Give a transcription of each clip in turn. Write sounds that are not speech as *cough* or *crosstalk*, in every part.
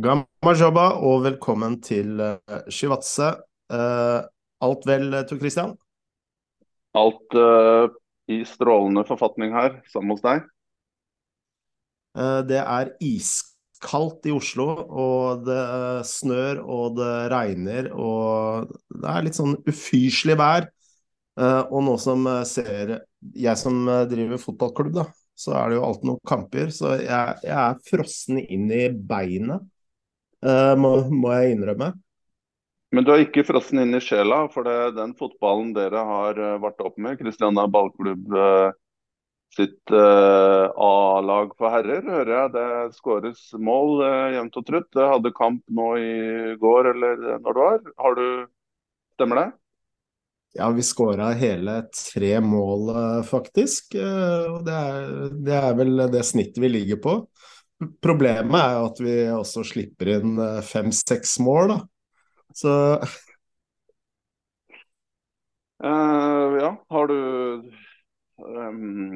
Gamma jobba, og velkommen til uh, Shivatse. Uh, alt vel, Tor Christian? Alt uh, i strålende forfatning her, sammen hos deg? Uh, det er iskaldt i Oslo, og det snør og det regner, og det er litt sånn ufyselig vær. Uh, og nå som ser Jeg som driver fotballklubb, da, så er det jo alltid noen kamper, så jeg, jeg er frossen inn i beinet må, må, jeg innrømme. Men du er ikke frossen inn i sjela, for det den fotballen dere har uh, vært opp med, Kristiania ballklubb uh, sitt A-lag for herrer, hører jeg det skåres mål jevnt og trutt. Det hadde kamp nå i går, eller når det var. Har du Stemmer det? Ja, vi skåra hele tre mål, faktisk. Det er, det er vel det snittet vi ligger på. Problemet er jo at vi også slipper inn eh, fem-seks mål, da. Så uh, Ja, har du um,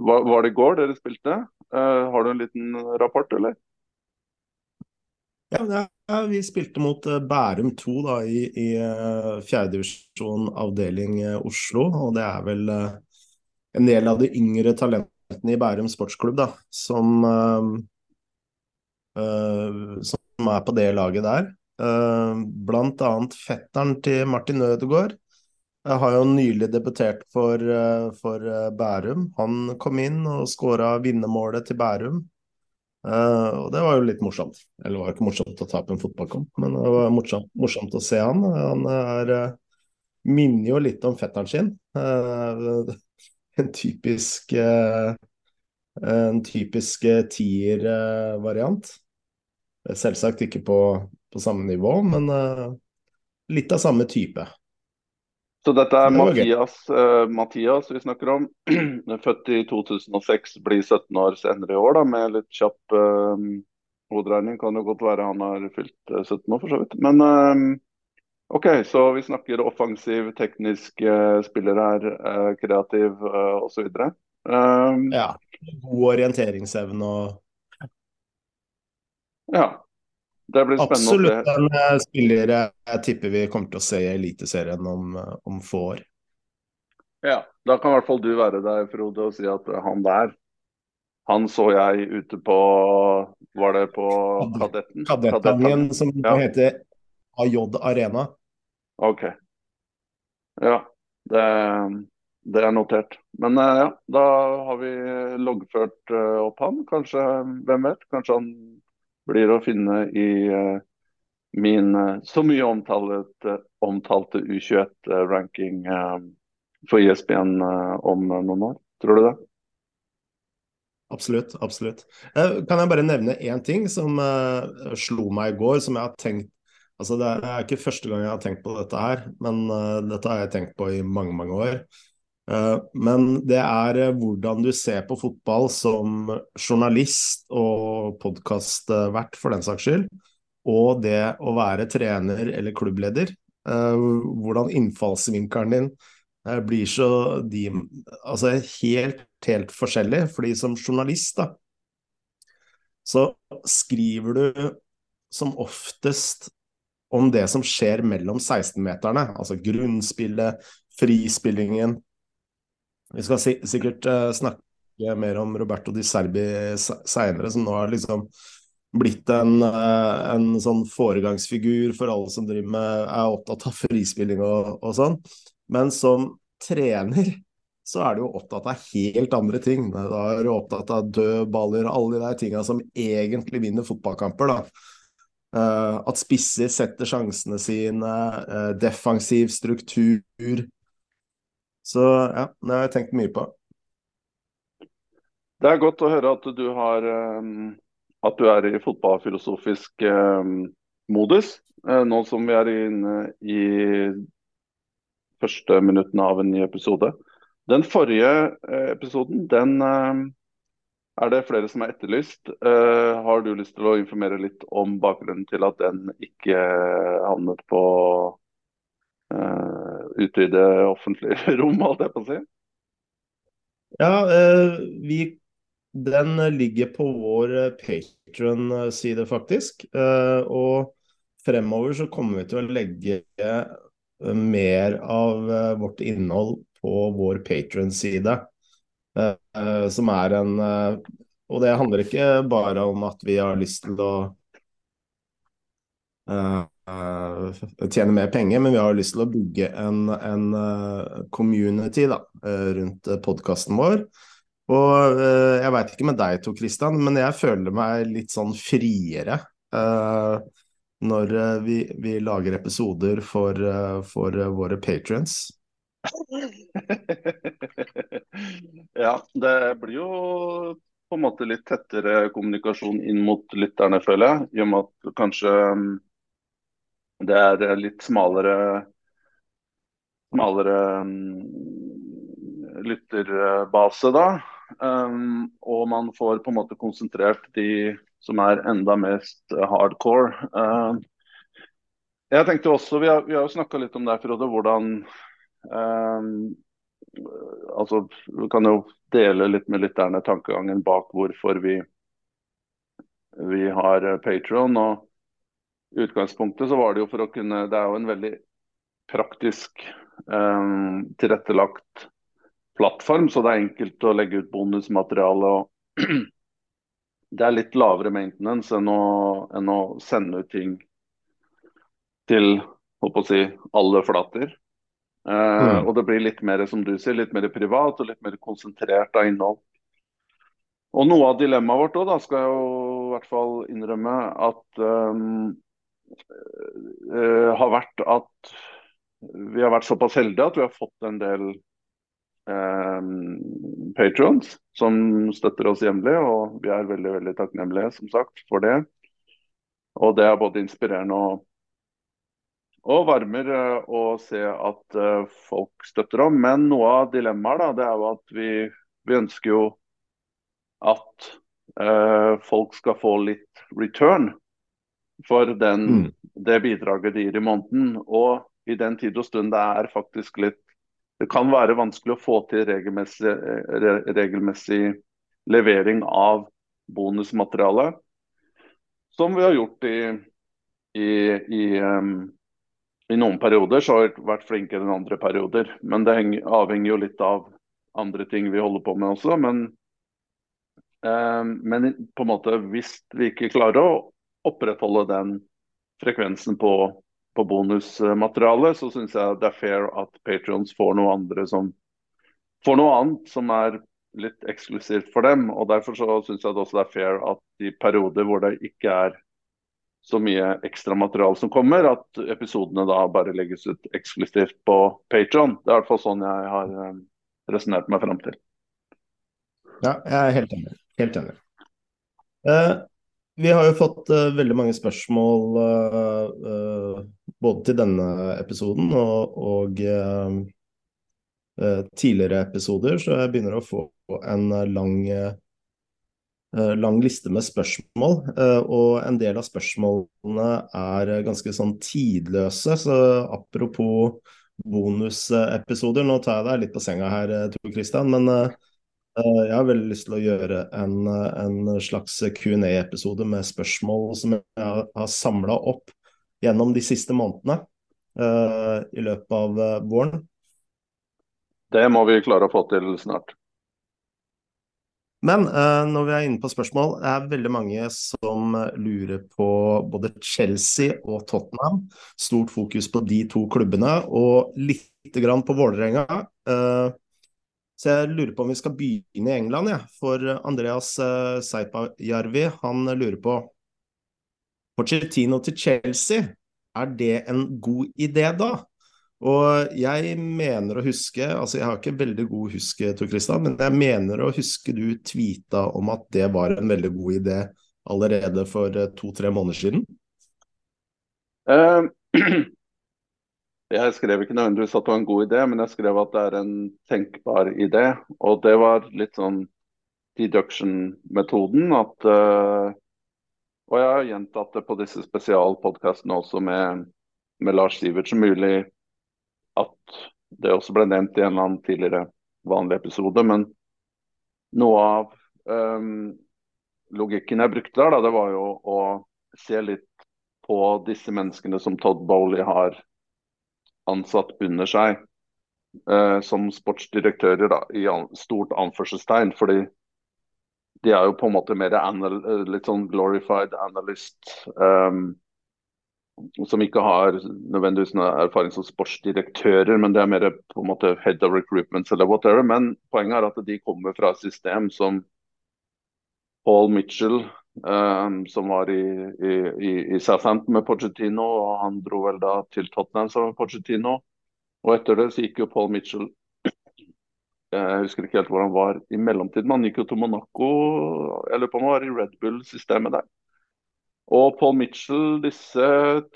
hva, var, det i går dere spilte? Uh, har du en liten rapport, eller? Ja, ja vi spilte mot Bærum 2 da, i, i fjerdedivisjon avdeling Oslo. Og det er vel en del av de yngre talentene i Bærum sportsklubb da, som, uh, som er på det laget der. Uh, blant annet fetteren til Martin Ødegaard jeg har jo nylig debutert for, uh, for Bærum. Han kom inn og skåra vinnermålet til Bærum. og det var jo litt morsomt. Eller det var ikke morsomt å tape en fotballkamp, men det var morsomt, morsomt å se han. Han er, minner jo litt om fetteren sin. *laughs* en typisk eh, en typisk eh, tier-variant. Selvsagt ikke på, på, samme nivå, men uh, litt av samme type. Så dette er Mathias, uh, Mathias vi snakker om. *clears throat* Født i 2006, blir 17 år senere i år, da, med litt kjapp uh, hoderegning. Kan jo godt være han har fylt 17 år, for så vidt. Men OK, så vi snakker offensiv, teknisk spiller her, kreativ uh, osv. Um, ja. God orienteringsevne og Ja. Det blir spennende Absolutt en uh, spiller jeg tipper vi kommer til å se i Eliteserien om, uh, om få år. Ja, da kan i hvert fall du være der, Frode, og si at han der han så jeg ute på Var det på Kadetten? Kadettangen, som ja. heter AJ Arena. OK. Ja. Det det er notert. Men uh, ja, da har vi loggført uh, opp han. Kanskje, hvem vet, kanskje han blir å finne i uh, min så mye omtalt, omtalte U21-ranking for ISBN e om noen år. Tror du det? Absolutt. absolutt. Kan jeg bare nevne én ting som slo meg i går, som jeg har tenkt Altså, Det er ikke første gang jeg har tenkt på dette her, men dette har jeg tenkt på i mange, mange år. Uh, men det er uh, hvordan du ser på fotball som journalist og podkastvert, for den saks skyld, og det å være trener eller klubbleder. Hvordan innfallsvinkelen din blir så de, altså helt, helt forskjellig. Fordi som journalist, da, så skriver du som oftest om det som skjer mellom 16-meterne. Altså grunnspillet, frispillingen, vi skal si, sikkert uh, snakke mer om Roberto Di Serbi seinere, som nå har liksom blitt en, uh, en, sånn foregangsfigur for alle som driver med, er opptatt av frispilling og, og sånn. Men som trener så er du jo opptatt av helt andre ting. Da er du opptatt av dødballer, alle de der tinga som egentlig vinner fotballkamper. da. Uh, at spisser setter sjansene sine, uh, defensiv struktur, så ja, det har jeg tenkt mye på. Det er godt å høre at du, har, um, at du er i fotballfilosofisk um, modus, uh, nå som vi er inne i første minuttene av en ny episode. Den forrige episoden den uh, er det flere som har etterlyst. har du lyst til å informere litt om bakgrunnen til at den ikke havnet på ute i det offentlige *laughs* rom, holdt jeg på å si? Ja, uh, vi den ligger på vår Patron-side, faktisk. Og fremover så kommer vi til å legge mer av vårt innhold på vår Patron-side. Som er en Og det handler ikke bare om at vi har lyst til å tjene mer penger, men vi har lyst til å bygge en, en community da, rundt podkasten vår. Og jeg veit ikke med deg to, Kristian, men jeg føler meg litt sånn friere når vi, vi, lager episoder for, for våre patrions. Ja, det blir jo på en måte litt tettere kommunikasjon inn mot lytterne, føler jeg. I og med at kanskje um, det er litt smalere smalere um, lytterbase da. Um, og man får på en måte konsentrert de som er enda mest hardcore. Um, jeg tenkte også, Vi har, vi har jo snakka litt om det, Frode, hvordan um, altså, Vi kan jo dele litt med lytterne tankegangen bak hvorfor vi, vi har Patron. Og utgangspunktet så var det jo for å kunne Det er jo en veldig praktisk um, tilrettelagt plattform, så det er enkelt å legge ut bonusmateriale. og *clears throat* Det er litt lavere maintenance enn å, enn å sende ut ting til håper å si, alle flater. Eh, mm. Og det blir litt mer som du sier, litt mer privat og litt mer konsentrert av innhold. Og Noe av dilemmaet vårt òg, skal jeg jo i hvert fall innrømme at um, uh, har vært at vi har vært såpass heldige at vi har fått en del um, patrons som støtter oss jevnlig, og vi er veldig veldig takknemlige som sagt, for det. Og det er både inspirerende og, og varmer eh, å se at eh, folk støtter om. Men noe av dilemmaet da, det er jo at vi, vi ønsker jo at eh, folk skal få litt return for den, mm. det bidraget de gir i måneden. Og i den tid og stund det er faktisk litt det kan være vanskelig å få til regelmessig, regelmessig levering av bonusmateriale. Som vi har gjort i, i, i, um, i noen perioder, så har vi vært flinkere enn andre perioder. Men det henger, avhenger jo litt av andre ting vi holder på med også. Men, eh, men på en måte hvis vi ikke klarer å opprettholde den frekvensen på på bonusmaterialet, så syns jeg det er fair at patrions får noe andre som får noe annet som er litt eksklusivt for dem. og Derfor så syns jeg det også er fair at i perioder hvor det ikke er så mye ekstra material som kommer, at episodene da bare legges ut eksklusivt på Patron. Det er i hvert fall sånn jeg har um, resonnert meg fram til. Ja, jeg er helt enig. Helt enig. Eh, vi har jo fått eh, veldig mange spørsmål eh, både til denne episoden og, og tidligere episoder, så jeg begynner å få en lang, lang liste med spørsmål. og en del av spørsmålene er ganske sånn tidløse, så apropos bonusepisoder, nå tar jeg deg litt på senga her, Tor Christian, men Eh, jeg har veldig lyst til å gjøre en, en slags Q&A-episode med spørsmål som jeg har samla opp gjennom de siste månedene i løpet av våren. Det må vi klare å få til snart. Men uh, når vi er inne på spørsmål, det er veldig mange som lurer på både Chelsea og Tottenham. Stort fokus på de to klubbene, og lite grann på Vålerenga. Uh, så jeg lurer på om vi skal begynne i England, ja. For Andreas uh, Seipajärvi han lurer på Pochettino til Chelsea, er det en god idé da? Og jeg mener å huske, altså jeg har ikke veldig god husk, Tor Kristian, men jeg mener å huske du tvita om at det var en veldig god idé allerede for uh, to-tre måneder siden? Uh, *clears throat* Jeg skrev ikke nødvendigvis at det var en god idé, men jeg skrev at det er en tenkbar idé. Og det var litt sånn deduction-metoden. at uh, Og jeg har gjentatt det på disse spesialpodkastene også med, med Lars Sivertsen. Mulig at det også ble nevnt i en eller annen tidligere vanlig episode. Men noe av um, logikken jeg brukte der, da, det var jo å se litt på disse menneskene som Todd Bowley har ansatt under seg uh, som sportsdirektører, da, i stort anførselstegn. fordi de er jo på en måte mer anal litt sånn glorified analyst. Um, som ikke har nødvendigvis noe erfaring som sportsdirektører, men det er mer på en måte head of recruitments eller whatever. Men poenget er at de kommer fra et system som Paul Mitchell, um, som var i, i, i, Southampton med Pochettino, og han dro vel da til Tottenham som Pochettino. Og etter det så gikk jo Paul Mitchell *clears throat* jeg husker ikke helt hvor han var i mellomtiden. men Han gikk jo til Monaco, eller på han var i Red Bull-systemet der. Og Paul Mitchell, disse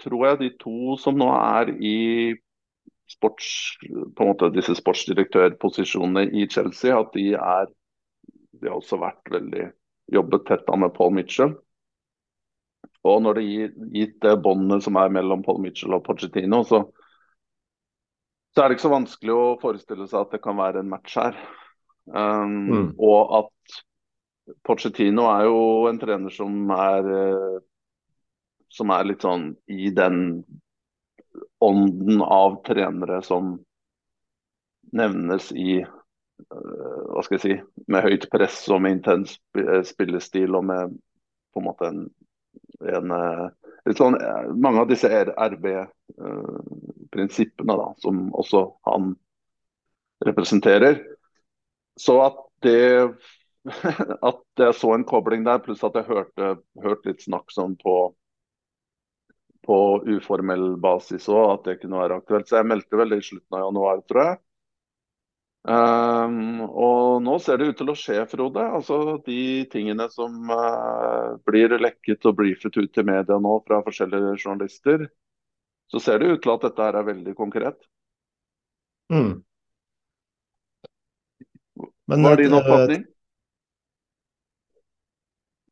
tror jeg de to som nå er i sports, på en måte disse sportsdirektørposisjonene i Chelsea, at de er De har også vært veldig jobbet tett med Paul Mitchell. Og når det gir gitt det båndet som er mellom Paul Mitchell og Pochettino, så, så er det ikke så vanskelig å forestille seg at det kan være en match her. Um, mm. Og at Pochettino er jo en trener som er uh, som er litt sånn i den ånden av trenere som nevnes i uh, Hva skal jeg si Med høyt press og med intens eh, spillestil og med på en måte en, en litt sånn, Mange av disse RB-prinsippene da, som også han representerer. Så at det *laughs* at jeg så en kobling der, pluss at jeg hørte, hørte litt snakk sånn på på uformell basis òg, at det kunne være aktuelt. Så jeg meldte vel det i slutten av januar, tror jeg. Um, og nå ser det ut til å skje, Frode. Altså De tingene som uh, blir lekket og briefet ut til media nå fra forskjellige journalister, så ser det ut til at dette her er veldig konkret. Mm. Hva er din oppfatning?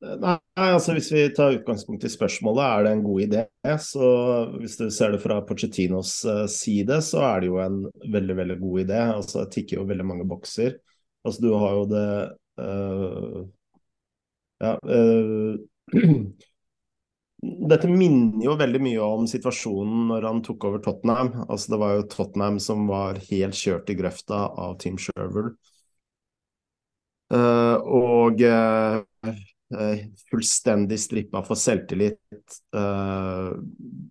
Nei, altså Hvis vi tar utgangspunkt i spørsmålet, er det en god idé? Så Hvis du ser det fra Pochettinos eh, side, så er det jo en veldig veldig god idé. Altså Det tikker jo veldig mange bokser. Altså Du har jo det uh, Ja uh, *clears throat* Dette minner jo veldig mye om situasjonen når han tok over Tottenham. Altså Det var jo Tottenham som var helt kjørt i grøfta av Team Sherwood. Uh, og Eh, fullstendig strippa for selvtillit. Eh,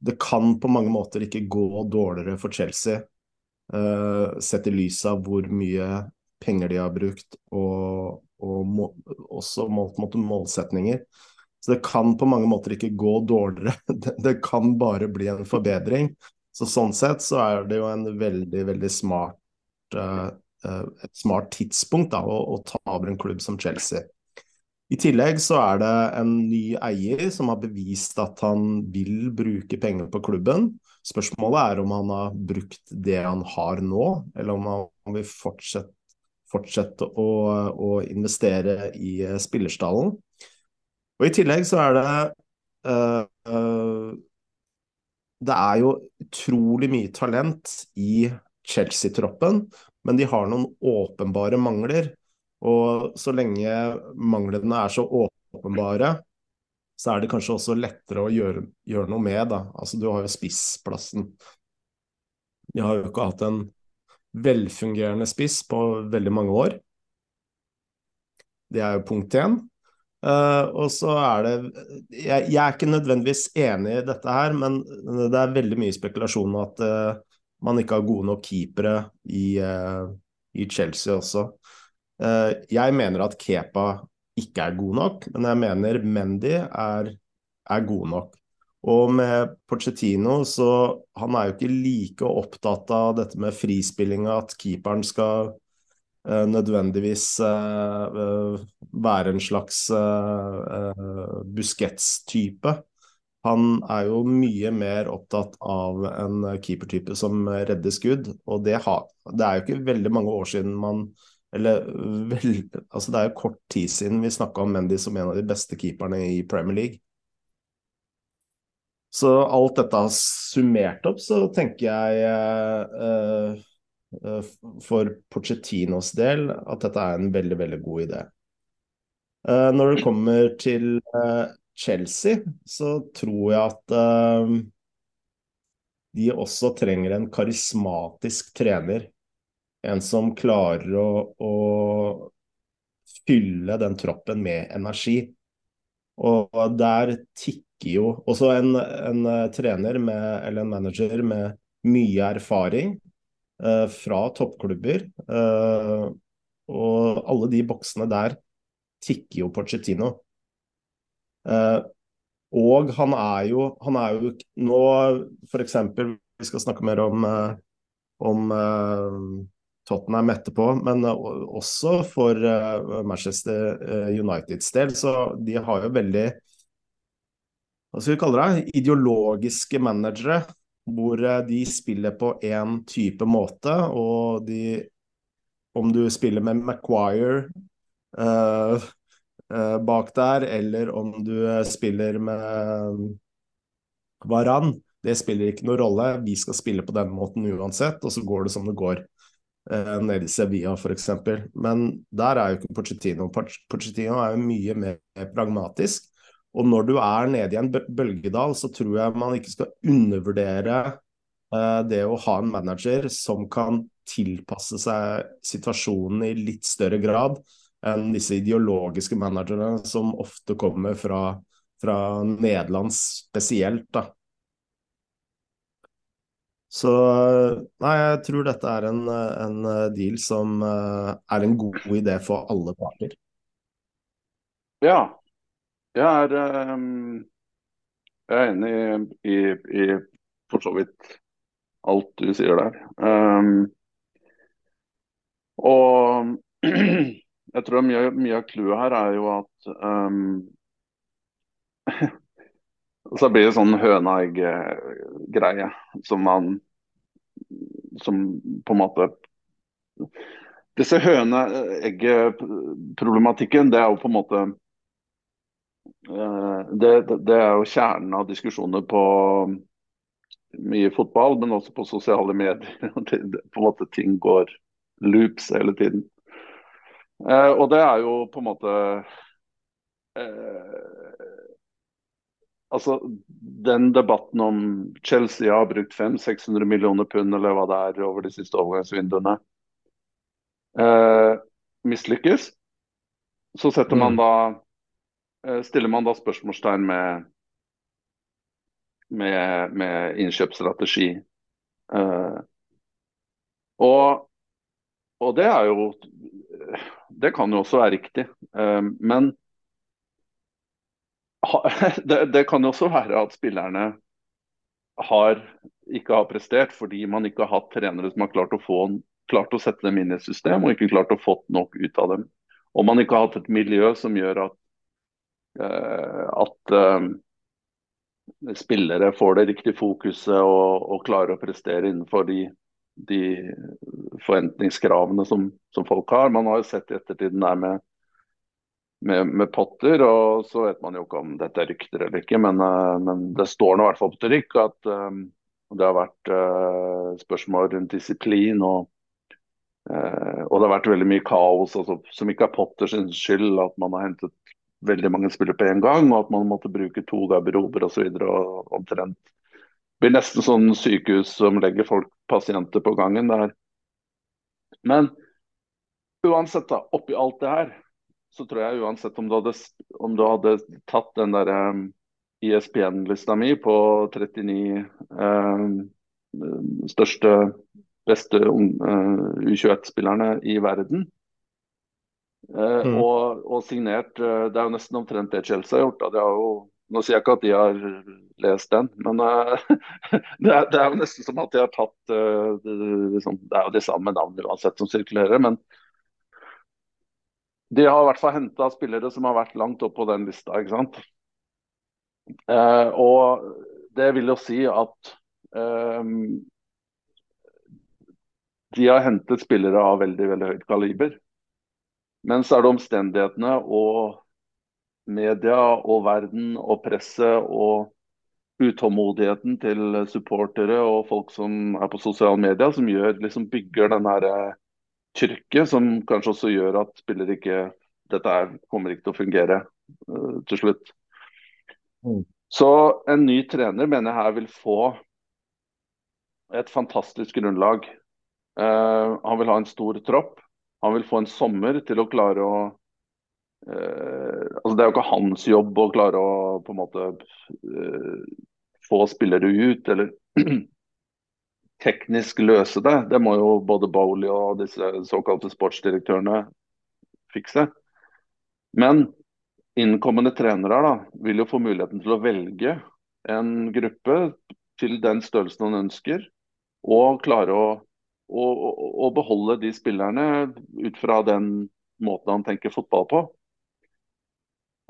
det kan på mange måter ikke gå dårligere for Chelsea, eh, sett i lys av hvor mye penger de har brukt, og, og må, også målt mot målsetninger. Så det kan på mange måter ikke gå dårligere. *laughs* Det, kan bare bli en forbedring. Så sånn sett så er det jo en veldig, veldig smart, uh, smart tidspunkt da, å, å ta over en klubb som Chelsea. I tillegg så er det en ny eier som har bevist at han vil bruke penger på klubben. Spørsmålet er om han har brukt det han har nå, eller om han vil fortsette, fortsette å, å, investere i spillerstallen. Og I tillegg så er det uh, uh, Det er jo utrolig mye talent i Chelsea-troppen, men de har noen åpenbare mangler. Og så lenge manglene er så åpenbare, så er det kanskje også lettere å gjøre, gjøre noe med. Da. Altså, du har jo spissplassen. Vi har jo ikke hatt en velfungerende spiss på veldig mange år. Det er jo punkt én. Uh, og så er det jeg, jeg, er ikke nødvendigvis enig i dette her, men det er veldig mye spekulasjon om at uh, man ikke har gode nok keepere i, uh, i Chelsea også. Eh, jeg mener at Kepa ikke er god nok, men jeg mener Mendy er, er god nok. Og med Pochettino, så han er jo ikke like opptatt av dette med frispillinga, at keeperen skal uh, nødvendigvis uh, være en slags uh, Busquets-type. Han er jo mye mer opptatt av en keepertype som redder skudd, og det, har, det er jo ikke veldig mange år siden man eller *laughs* vel, altså Det er jo kort tid siden vi snakka om Mendy som en av de beste keeperne i Premier League. Så alt dette har summert opp, så tenker jeg eh, eh, for Pochettinos del at dette er en veldig, veldig god idé. Eh, når det kommer til uh, Chelsea, så tror jeg at uh, de også trenger en karismatisk trener. En som klarer å, å fylle den troppen med energi. Og der tikker jo også en, en trener med, eller en manager med mye erfaring eh, fra toppklubber. Eh, og alle de boksene der tikker jo Pochettino. Eh, og han er jo, han er jo nå f.eks. Vi skal snakke mer om, om Tottenham etterpå, men også for Manchester Uniteds del. Så de har jo veldig hva skal vi kalle det, ideologiske managere hvor eh, de spiller på én type måte, og de Om du spiller med Maguire uh, bak der, eller om du spiller med Varan, det spiller ikke noen rolle. Vi skal spille på den måten uansett, og så går det som det går. Uh, nede i Sevilla f.eks. Men der er jo ikke Pochettino. Pochettino er jo mye mer pragmatisk. Og når du er nede i en bølgedal, så tror jeg man ikke skal undervurdere uh, det å ha en manager som kan tilpasse seg situasjonen i litt større grad enn disse ideologiske managerne som ofte kommer fra, fra Nederland spesielt. da. Så nei, jeg tror dette er en, en deal som uh, er en god idé for alle parter. Ja, jeg er, um, jeg er enig i, i, for så vidt alt du sier der. Um, og *clears throat* jeg tror mye, mye av clouet her er jo at um, *laughs* Så blir det sånn høna-egg-greie som man Som på en måte Disse høne-egg-problematikken, det er jo på en måte Eh, det, det, er jo kjernen av diskusjoner på mye fotball, men også på sosiale medier. *laughs* på en måte Ting går loops hele tiden. Eh, og det er jo på en måte eh, Altså, Den debatten om Chelsea har brukt 500-600 millioner pund eller hva det er over de siste overgangsvinduene, eh, mislykkes, så setter man mm. da Eh, stiller man da spørsmålstegn med, med, med innkjøpsstrategi. Eh, og, og, det er jo Det kan jo også være riktig. Uh, men *laughs* det, det, kan jo også være at spillerne har, ikke har prestert fordi man ikke har hatt trenere som har klart å, få, klart å sette dem inn i et system og ikke klart å få nok ut av dem. Og man ikke har hatt et miljø som gjør at uh, at uh, spillere får det riktige fokuset og, og klarer å prestere innenfor de, de forventningskravene som, som, folk har. Man har jo sett i ettertiden der med, med, med, Potter, og så vet man jo ikke om dette er rykter eller ikke, men, uh, men det står nå i hvert fall på trykk at um, det har vært uh, spørsmål rundt disiplin og, uh, og det har vært veldig mye kaos, altså, som ikke er Potters skyld at man har hentet veldig mange spillere på en gang, og at man måtte bruke to garderober osv. omtrent. Det blir nesten sånn sykehus som legger folk, pasienter på gangen der. Men uansett, da, oppi alt det her, så tror jeg uansett om du hadde, om du hadde tatt den der um, ISPN-lista mi på 39 um, største, beste um, uh, U21-spillerne i verden, Uh, mm. og, og, signert uh, Det er jo nesten omtrent det Chelsea har gjort. Da. Jo, nå sier jeg ikke at de har lest den, men *laughs* det, er, det, er, jo nesten som at de har tatt det, liksom, det, er jo de samme navnene uansett som sirkulerer, men de har i hvert fall henta spillere som har vært langt opp på den lista. ikke sant? og det vil jo si at de har hentet spillere av veldig veldig høyt kaliber. Men så er det omstendighetene og media og verden og presset og utålmodigheten til supportere og folk som er på sosiale medier, som gjør, liksom bygger den her trykket, som kanskje også gjør at spiller ikke dette er, kommer ikke til å fungere uh, til slutt. Mm. Så en ny trener mener jeg her vil få et fantastisk grunnlag. Uh, han vil ha en stor tropp. Han vil få en sommer til å klare å uh, altså Det er jo ikke hans jobb å klare å på en måte få spillere ut, eller *clears throat* teknisk løse det. Det må jo både Bowley og disse såkalte sportsdirektørene fikse. Men innkommende trenere da, vil jo få muligheten til å velge en gruppe til den størrelsen han ønsker, og klare å, å, å beholde de spillerne ut fra den måten han tenker fotball på.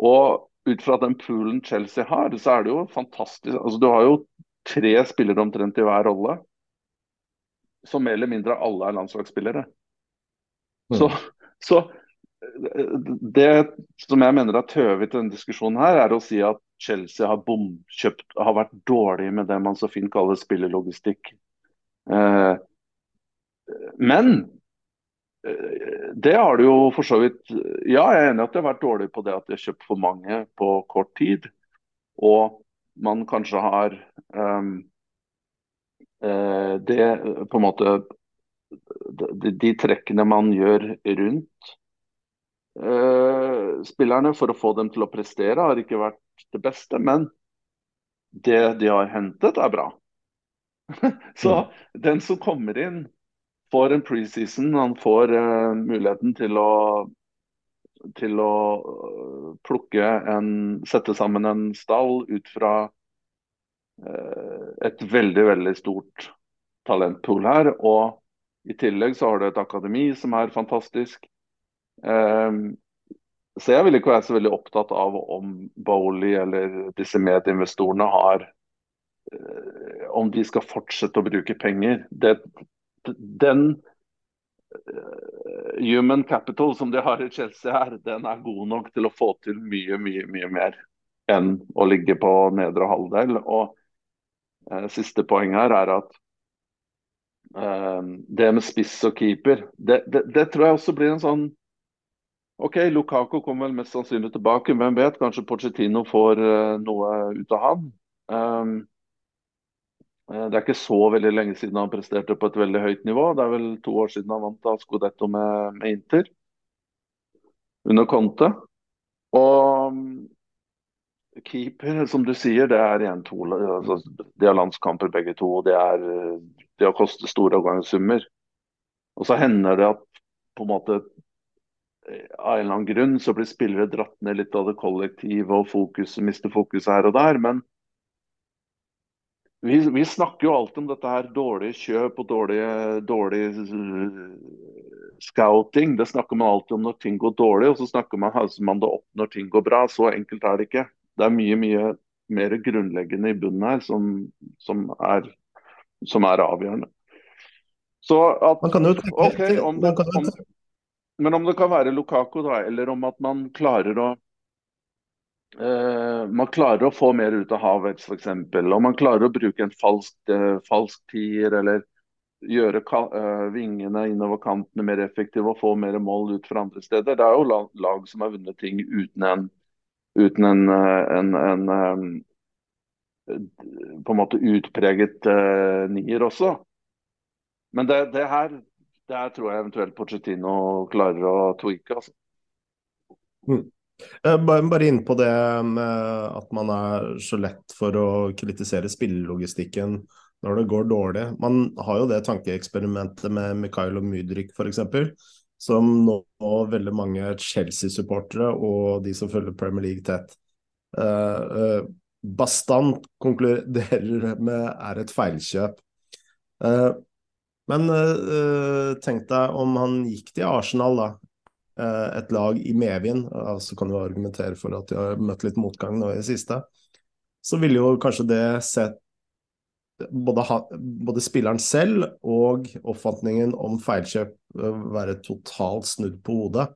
Og ut fra den poolen Chelsea har, så er det jo fantastisk. Altså, du har jo tre spillere omtrent i hver rolle som mer eller mindre alle er landslagsspillere. Mm. Så, så, det som jeg mener er tøvet i denne diskusjonen her, er å si at Chelsea har bomkjøpt, har vært dårlig med det man så fint kaller spillelogistikk. Eh, men eh, det har det jo for så vidt Ja, jeg er enig at de har vært dårlig på det at de har kjøpt for mange på kort tid. Og man kanskje har um, det på en måte de, de trekkene man gjør rundt uh, spillerne for å få dem til å prestere, har ikke vært det beste. Men det de har hentet, er bra. *laughs* Så den som kommer inn, får en preseason, han får uh, muligheten til å til å plukke en Sette sammen en stall ut fra Eh, et veldig, veldig stort talentpool her. Og i tillegg så har du et akademi som er fantastisk. Um, så jeg vil ikke være så veldig opptatt av om Bowley eller disse medieinvestorene har uh, Om de skal fortsette å bruke penger. Det, den human capital som de har i Chelsea her, den er god nok til å få til mye, mye, mye mer enn å ligge på nedre halvdel. Og Eh, siste poeng her er at uh, det med spiss og keeper, det, det, det, tror jeg også blir en sånn OK, Lukako kommer vel mest sannsynlig tilbake. Hvem vet? Kanskje Pochettino får uh, noe ut av han. Um, det er ikke så veldig lenge siden han presterte på et veldig høyt nivå. Det er vel to år siden han vant av Scudetto med, med Inter under Conte. Og Keeper, som du sier, det er igjen to altså, De har landskamper begge to. og Det, er, det har kostet store avgangssummer. Og så hender det at på en måte av en eller annen grunn så blir spillere dratt ned litt av det kollektive og fokus, mister fokuset her og der. Men vi, vi, snakker jo alltid om dette her dårlige kjøp og dårlig, dårlig scouting. Det snakker man alltid om når ting går dårlig, og så snakker man, man det opp når ting går bra. Så enkelt er det ikke det er mye, mye mer grunnleggende i bunnen her som, som, er, som er, avgjørende. Så at, man kan jo om det, om, Men om det kan være Lukako, da, eller om at man klarer å eh, man klarer å få mer ut av Havertz f.eks. Og man klarer å bruke en falsk, eh, falsk tier, eller gjøre uh, vingene innover kantene mer effektive og få mer mål ut fra andre steder. Det er jo lag, lag som har vunnet ting uten en uten en, eh, en, en, en på en måte utpreget uh, nier også. Men det, det, her det her tror jeg eventuelt Pochettino klarer å tweake. Altså. Mm. Bare, inn på det med at man er så lett for å kritisere spillelogistikken når det går dårlig. Man har jo det tankeeksperimentet med Mikhail og Mudrik f.eks som nå, veldig mange Chelsea-supportere og de som følger Premier League tett, uh, uh, bastant konkluderer *laughs* med er et feilkjøp. Uh, men tenk deg om han gikk til Arsenal, da. et lag i medvind. Så kan du argumentere for at de har møtt litt motgang nå i det siste. Så ville jo kanskje det sett både, både, spilleren selv og oppfatningen om feilkjøp eh, være totalt snudd på hodet?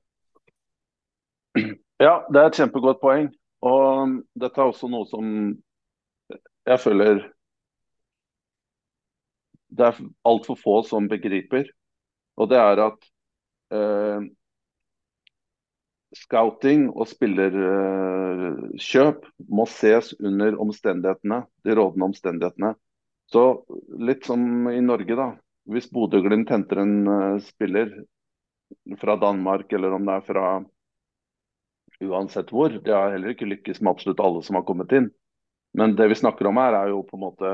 Ja, det er et kjempegodt poeng. Og dette er også noe som jeg føler det er altfor få som begriper. Og det er at eh, scouting og spillerkjøp må ses under omstendighetene, de rådende omstendighetene. Så litt som i Norge, da. Hvis Bodø-Glimt henter en uh, spiller fra Danmark, eller om det er fra uansett hvor, det har heller ikke lykkes med absolutt alle som har kommet inn. Men det vi snakker om her, er jo på en måte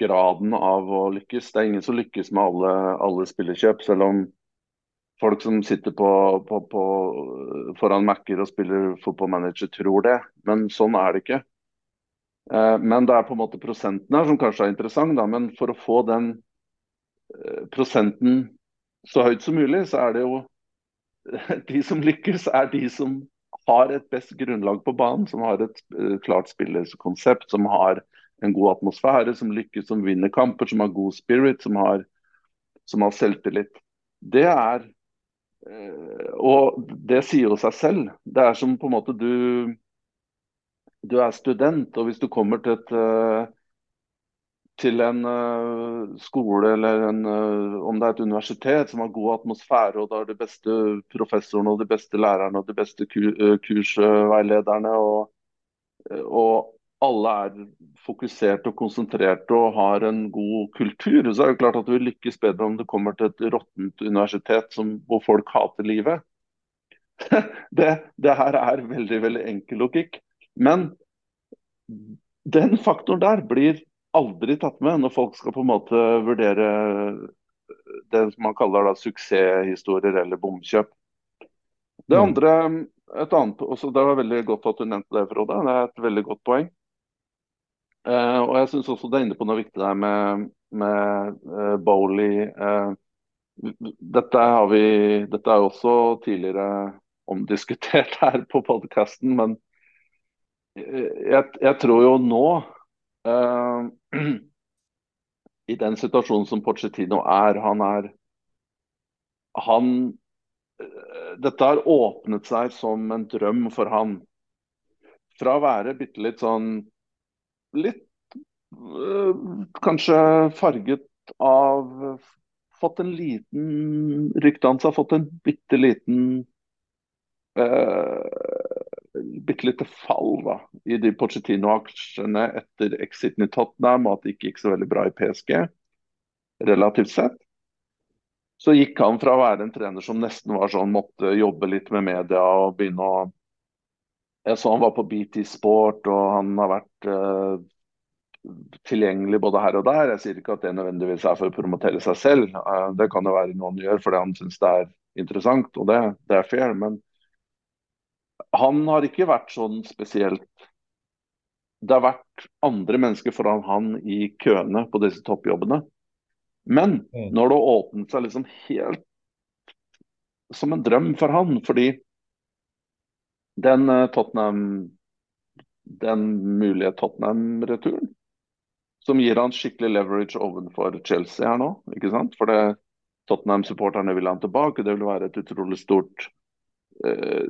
graden av å lykkes. Det er ingen som lykkes med alle, alle spillerkjøp, selv om folk som sitter på, på, på foran Mac-er og spiller fotballmanager tror det, men sånn er det ikke. Eh, men det er på en måte prosenten her som kanskje er interessant, da. Men for å få den eh, prosenten så høyt som mulig, så er det jo *laughs* de som lykkes, er de som har et best grunnlag på banen, som har et uh, klart spilleskonsept, som har en god atmosfære, som lykkes, som vinner kamper, som har god spirit, som har, som har selvtillit. Det er Eh, og det sier jo seg selv. Det er som på en måte du Du er student, og hvis du kommer til et eh, til en uh, skole eller en, uh, om det er et universitet som har god atmosfære, og da har de beste professorene og de beste lærerne og de beste kursveilederne. Og, og, alle er fokusert og konsentrert og har en god kultur, så er det klart at du lykkes bedre om du kommer til et råttent universitet som, hvor folk hater livet. *laughs* det, det, her er veldig veldig enkel logikk. Men den faktoren der blir aldri tatt med når folk skal på en måte vurdere det som man kaller da suksesshistorier eller bomkjøp. Det mm. andre, et annet, også, Det var veldig godt at du nevnte det, Frode. Det er et veldig godt poeng. Eh, og jeg syns også det er inne på noe viktig der med, med uh, Bowley. Eh, dette, har vi, dette er jo også tidligere omdiskutert her på podkasten, men jeg, jeg, tror jo nå *clears throat* I den situasjonen som Pochettino er, han er Han Dette har åpnet seg som en drøm for han. Fra å være bitte litt sånn litt uh, kanskje farget av Fått en liten Ryktet fått en bitte liten uh, bitte lite fall da, i de Pochettino-aksjene etter exiten i Tottenham, og at det ikke gikk så veldig bra i PSG, relativt sett. Så gikk han fra å være en trener som nesten var sånn, måtte jobbe litt med media og begynne å jeg så han var på BT Sport, og han har vært uh, tilgjengelig både her og der. Jeg sier ikke at det nødvendigvis er for å promotere seg selv. Uh, det kan jo være noe han gjør fordi han syns det er interessant, og det, det, er fair. Men han har ikke vært sånn spesielt Det har vært andre mennesker foran han i køene på disse toppjobbene. Men mm. når det åpnet seg liksom helt som en drøm for han, fordi den eh, Tottenham den mulige Tottenham-returen. Som gir han skikkelig leverage overfor Chelsea her nå. ikke sant? For Tottenham-supporterne vil han tilbake. Det vil være et utrolig stort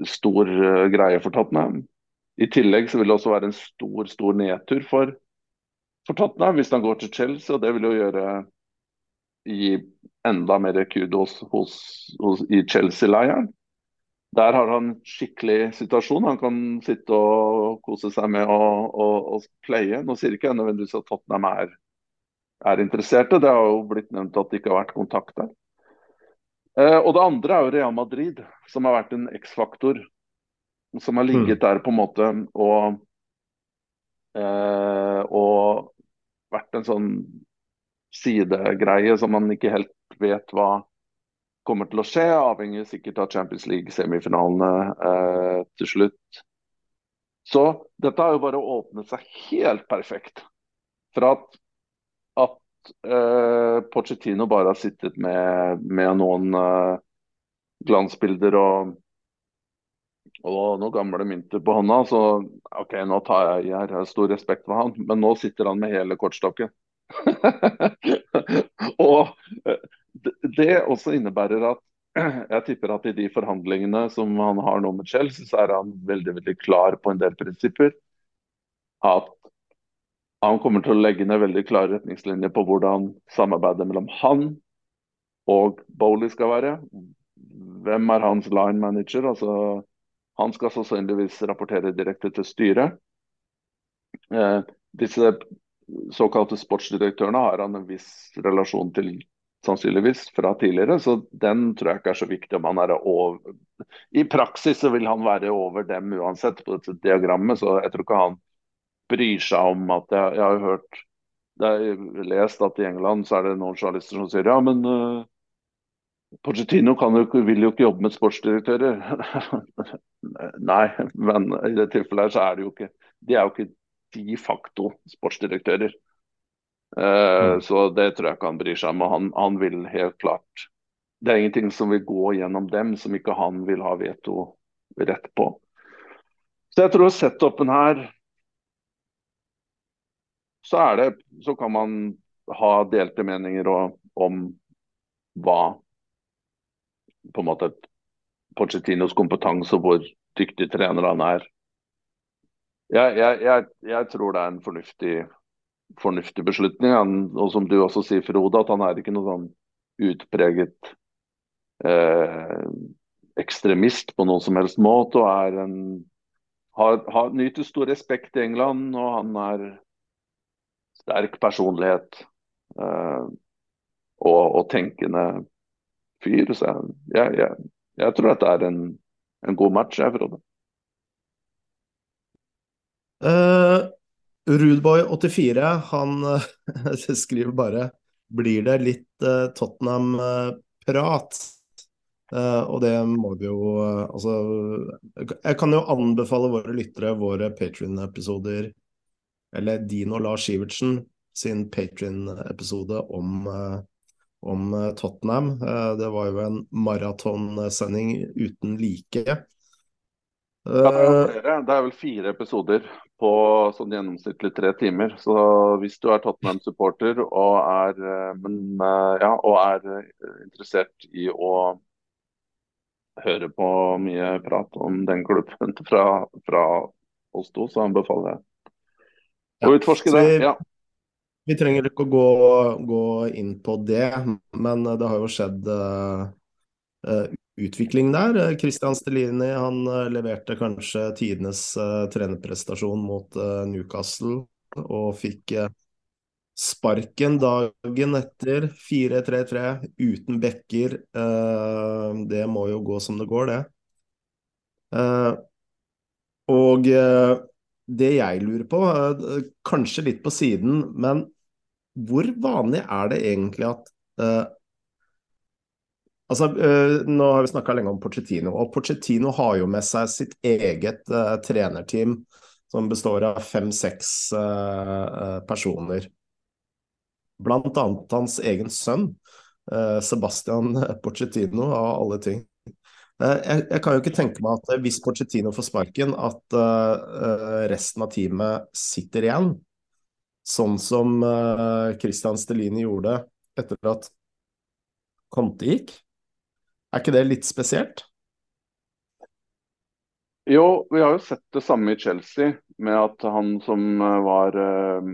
stor uh, greie for Tottenham. I tillegg så vil det også være en stor stor nedtur for, for Tottenham hvis han går til Chelsea. og Det vil jo gjøre gi enda mer kudos hos, hos, i Chelsea-leiren. Der har han skikkelig situasjon. Han kan sitte og kose seg med å, å, å playe. Nå sier ikke jeg nødvendigvis at Tottenham er, er interesserte. Det har jo blitt nevnt at det ikke har vært kontakt der. Eh, og det andre er jo Real Madrid, som har vært en X-faktor. Som har ligget mm. der på en måte og, eh, og vært en sånn sidegreie som man ikke helt vet hva kommer til å skje, avhenger sikkert av Champions League-semifinalene eh, til slutt. Så dette har jo bare åpnet seg helt perfekt. For at, at eh, Pochettino bare har sittet med, med noen eh, glansbilder og, og noen gamle mynter på hånda, så OK, nå tar jeg. Jeg har stor respekt for han, men nå sitter han med hele kortstokken. *laughs* og det, det også innebærer at *clears throat* jeg tipper at i de forhandlingene som han har nå med Chelsea, så er han veldig veldig klar på en del prinsipper. At han kommer til å legge ned veldig klare retningslinjer på hvordan samarbeidet mellom han og Bowley skal være. Hvem er hans line manager? Altså Han skal sannsynligvis rapportere direkte til styret. Eh, disse såkalte sportsdirektørene har han en viss relasjon til sannsynligvis fra tidligere, så den tror jeg ikke er så viktig om han er over I praksis så vil han være over dem uansett på dette diagrammet, så jeg tror ikke han bryr seg om at Jeg, jeg har hørt jeg har lest at i England så er det noen journalister som sier ja, men uh, Pochettino jo, vil jo ikke jobbe med sportsdirektører. *laughs* Nei, men i det tilfellet her så er det jo ikke De er jo ikke de facto sportsdirektører. Uh, mm. Så det tror jeg ikke han bryr seg om. han, han, vil helt klart Det er ingenting som vil gå gjennom dem som ikke han vil ha veto rett på. Så jeg tror setupen her så, det, så kan man ha delte meninger og, om hva på en måte Pochettinos kompetanse og hvor dyktig trener han er. Jeg, jeg, jeg, jeg tror det er en fornuftig fornuftig beslutning. Han, og som du også sier, Frode, at han er ikke noe sånn utpreget eh, ekstremist på noen som helst måte. og er en, har, har, nyter stor respekt i England, og han er sterk personlighet uh, og, og, tenkende fyr. Så jeg, jeg, jeg tror dette er en, en god match, jeg, Frode. Uh, Rudboy84 han uh, *laughs* skriver bare Blir det litt uh, Tottenham-prat? Uh, og det må vi jo Altså Jeg kan jo anbefale våre lyttere våre Patrion-episoder, eller Dino Lars Sivertsen sin Patrion-episode om, om Tottenham. det var jo en maratonsending uten like. Det, er det er vel fire episoder på sånn gjennomsnittlig tre timer. Så hvis du er Tottenham-supporter og, er, eh, men, eh, ja, og er eh, interessert i å høre på mye prat om den klubben *laughs* fra, fra oss to, så anbefaler jeg ja, utforske det. Ja. Vi trenger ikke å gå, gå, inn på det, men det har jo skjedd uh, utvikling der. Christian Stelini han eh, leverte kanskje tidenes uh, trenerprestasjon mot uh, Newcastle og fikk sparken dagen etter 4-3-3 uten bekker. det må jo gå som det går, det. og det jeg lurer på, kanskje litt på siden, men hvor vanlig er det egentlig at Altså, uh, nå har vi snakka lenge om Pochettino, og Pochettino har jo med seg sitt eget uh, trenerteam som består av fem-seks uh, personer. Blant annet hans egen sønn, Sebastian Pochettino, av alle ting. Jeg, jeg, kan jo ikke tenke meg at hvis Pochettino får sparken, at resten av teamet sitter igjen. Sånn som Christian Stelini gjorde etter at Conte gikk. Er ikke det litt spesielt? Jo, vi har jo sett det samme i Chelsea, med at han som eh, var uh,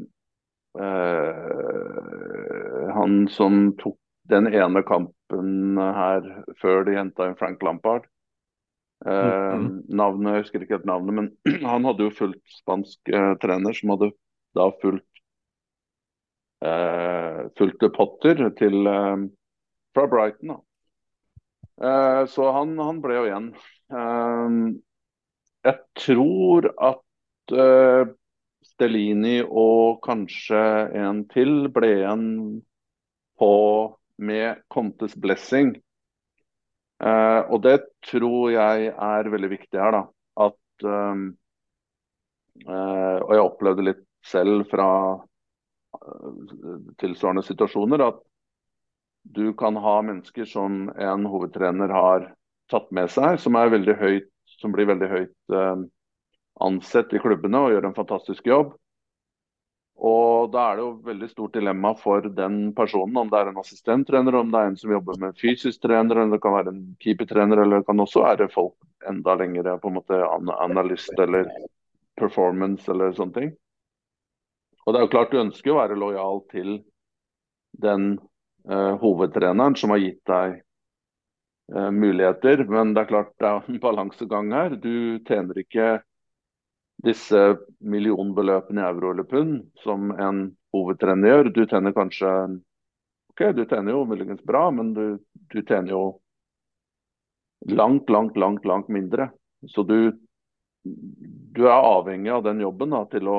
Han som tok den ene kampen her før de henta inn Frank Lampard. Eh, mm. Navnet, Jeg husker ikke helt navnet, men *clears throat* han hadde jo fulgt spansk eh, trener, som hadde da fulgt eh, fulgte Potter til, fra Brighton. da. Eh, så han, han, ble jo igjen. Eh, jeg tror at eh, Stellini og kanskje en til ble igjen på med Contes blessing. og det tror jeg er veldig viktig her, da. At Og jeg opplevde litt selv fra tilsvarende situasjoner at du kan ha mennesker som en hovedtrener har tatt med seg, som, høyt, som blir veldig høyt eh, ansett i klubbene og gjør en fantastisk jobb. Og Da er det jo veldig stort dilemma for den personen, om det er en assistenttrener, om det er en som jobber med fysisk trener, eller det kan være en keepertrener, eller det kan også være folk enda lengre, på en måte analyst eller performance eller sånne ting. Og det er jo klart Du ønsker å være lojal til den uh, hovedtreneren som har gitt deg eh, muligheter. Men det er klart det er en balansegang her. Du tjener ikke disse millionbeløpene i euro eller pund som en hovedtrener gjør. Du tjener kanskje Ok, du tjener jo muligens bra, men du, du tjener jo langt, langt, langt, langt mindre. Så du, du er avhengig av den jobben da, til, å,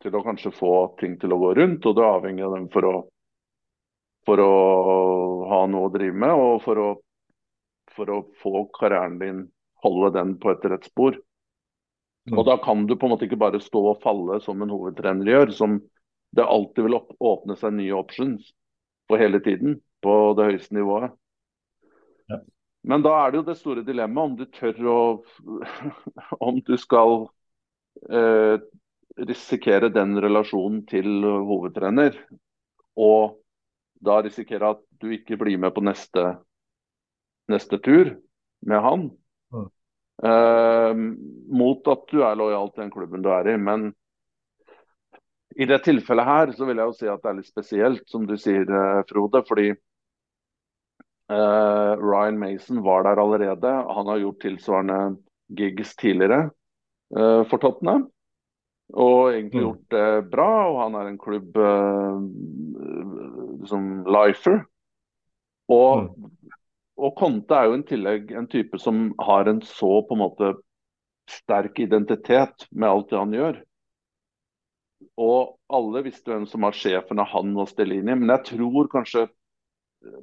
til å kanskje få ting til å gå rundt, og du er avhengig av den for å, for å ha noe å drive med, og for å, for å få karrieren din holde den på et rett spor. Og Da kan du på en måte ikke bare stå og falle som en hovedtrener gjør, som det alltid vil åpne seg nye options for hele tiden på det høyeste nivået. Ja. Men da er det jo det store dilemmaet om du tør å *laughs* Om du skal eh, risikere den relasjonen til hovedtrener, og da risikere at du ikke blir med på neste, neste tur med han. Mm. Eh, mot at du er lojal til den klubben du er i. Men i det tilfellet her så vil jeg jo si at det er litt spesielt, som du sier, eh, Frode. fordi uh, Ryan Mason var der allerede. Han har gjort tilsvarende gigs tidligere uh, for Tottenham. Og egentlig mm. gjort det bra. Og han er en klubb uh, som lifer. Og, mm. Og Conte er jo en tillegg en type som har en så på en måte sterk identitet med alt det han gjør. Og alle visste hvem som var sjefen av han og Stellini, men jeg tror kanskje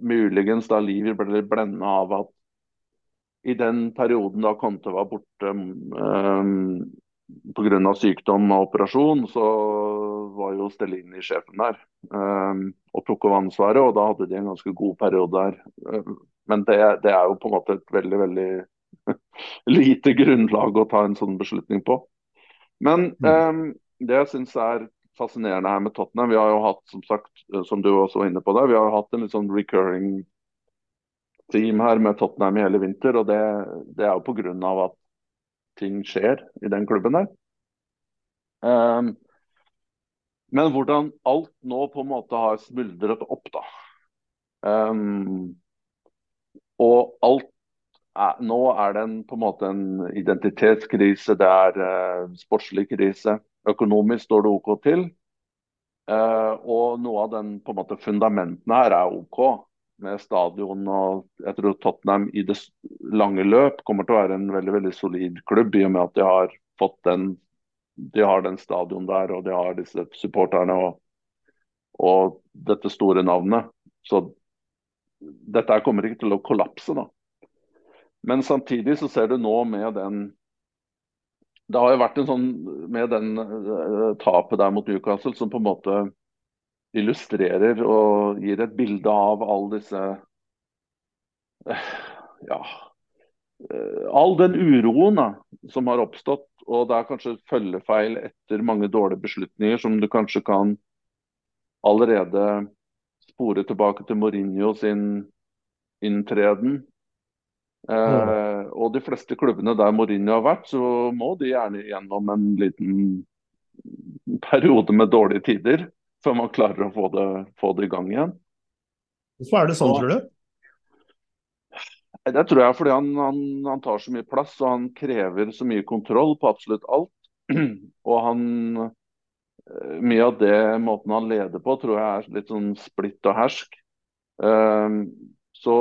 muligens da Livi ble blenda av at i den perioden da Conte var borte um, pga. sykdom og operasjon, så var jo Stellini sjefen der um, og tok over ansvaret. Og da hadde de en ganske god periode der. Um, men det, det, er jo på en måte et veldig, veldig *laughs* lite grunnlag å ta en sånn beslutning på. Men um, det jeg syns er fascinerende her med Tottenham, vi har jo hatt, som sagt, som du også var inne på der, vi har jo hatt en litt sånn recurring team her med Tottenham i hele vinter. Og det, det er jo pga. at ting skjer i den klubben der. Um, men hvordan alt nå på en måte har smuldret opp, da. Um, og alt er, nå er det en, på en måte en identitetskrise, det er uh, sportslig krise. Økonomisk står det OK til. Uh, og noe av den på en måte fundamentene her er OK. Med stadion og jeg tror Tottenham i det lange løp kommer til å være en veldig veldig solid klubb, i og med at de har fått den de har den stadion der og de har disse supporterne og, og dette store navnet. Så dette kommer ikke til å kollapse, da. Men samtidig så ser du nå med den det har jo vært en sånn med den uh, tapet der mot Newcastle som på en måte illustrerer og gir et bilde av all disse uh, Ja. Uh, all den uroen da, som har oppstått. Og det er kanskje følgefeil etter mange dårlige beslutninger som du kanskje kan allerede spore tilbake til Mourinho sin inntreden Eh, og de fleste klubbene der Mourinho har vært, så må de gjerne gjennom en liten periode med dårlige tider før man klarer å få det, få det i gang igjen. Hvorfor er det sånn, tror du? Det tror jeg er fordi han, han, han, tar så mye plass og han krever så mye kontroll på absolutt alt. *clears throat* Og han eh, Mye av det måten han leder på, tror jeg er litt sånn splitt og hersk. Um, så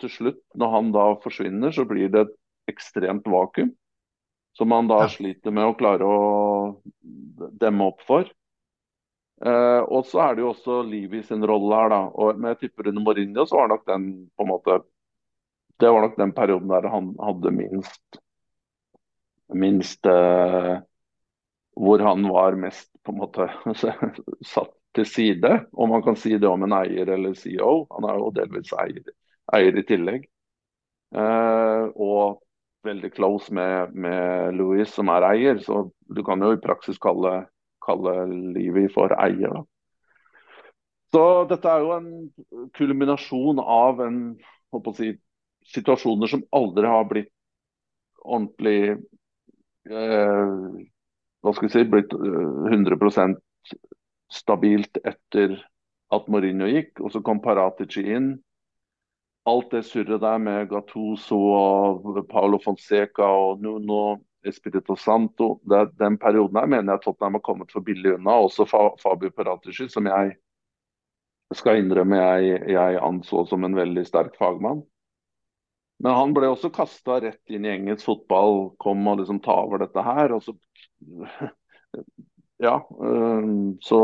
til slutt, når han da forsvinner, så blir det et ekstremt vakuum. Som han da ja. sliter med å klare å demme opp for. Eh, og så er det jo også Livi sin rolle her, da. Og med tipper under Mourinho så var nok den på en måte Det var nok den perioden der han hadde minst minst uh, Hvor han var mest på en måte *laughs* satt til side. Om man kan si det om en eier eller CEO. Han er jo delvis eier eier i tillegg. Uh, og veldig close med, med Louis, som er eier. Så du kan jo i praksis kalle, kalle Livi for eier. Da. Så dette er jo en kulminasjon av en, si, situasjoner som aldri har blitt ordentlig eh, Hva skal vi si blitt 100 eh, stabilt etter at Mourinho gikk. Og så kom Paratici inn. alt det surret der med Gattuso og Paolo Fonseca og Nuno Espirito Santo, det, den perioden her mener jeg Tottenham har kommet for billig unna. Også Fabio Paratici, som jeg skal innrømme jeg, jeg anså som en veldig sterk fagmann. Men han ble også kasta rett inn i engelsk fotball, kom og liksom ta over dette her. og så *laughs* Ja. Så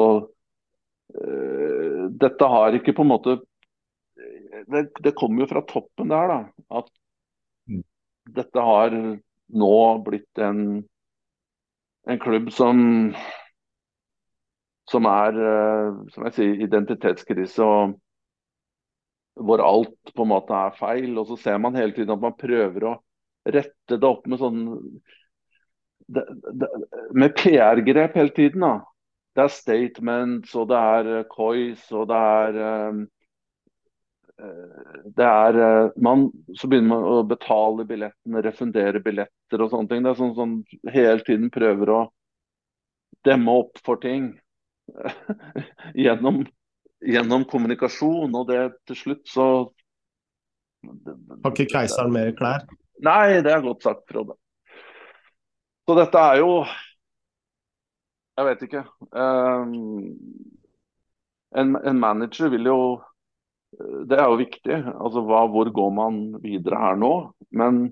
dette har ikke på en måte Det, det kommer jo fra toppen der, da. At mm. dette har nå blitt en, en klubb som som er som jeg sier, identitetskrise. og hvor alt på en måte er feil. Og så ser man hele tiden at man prøver å rette det opp med sånn Med PR-grep hele tiden. da. Det er statements, og det er COIS, og det er um, det er man, Så begynner man å betale billettene, refundere billetter og sånne ting. Det er sånn som sånn, hele tiden prøver å demme opp for ting *laughs* gjennom gjennom kommunikasjon, og det til slutt så Har ikke keiseren mer klær? Nei, det er godt sagt, Frode. Så dette er jo Jeg vet ikke. Um, en, en, manager vil jo Det er jo viktig. Altså hva, hvor går man videre her nå? Men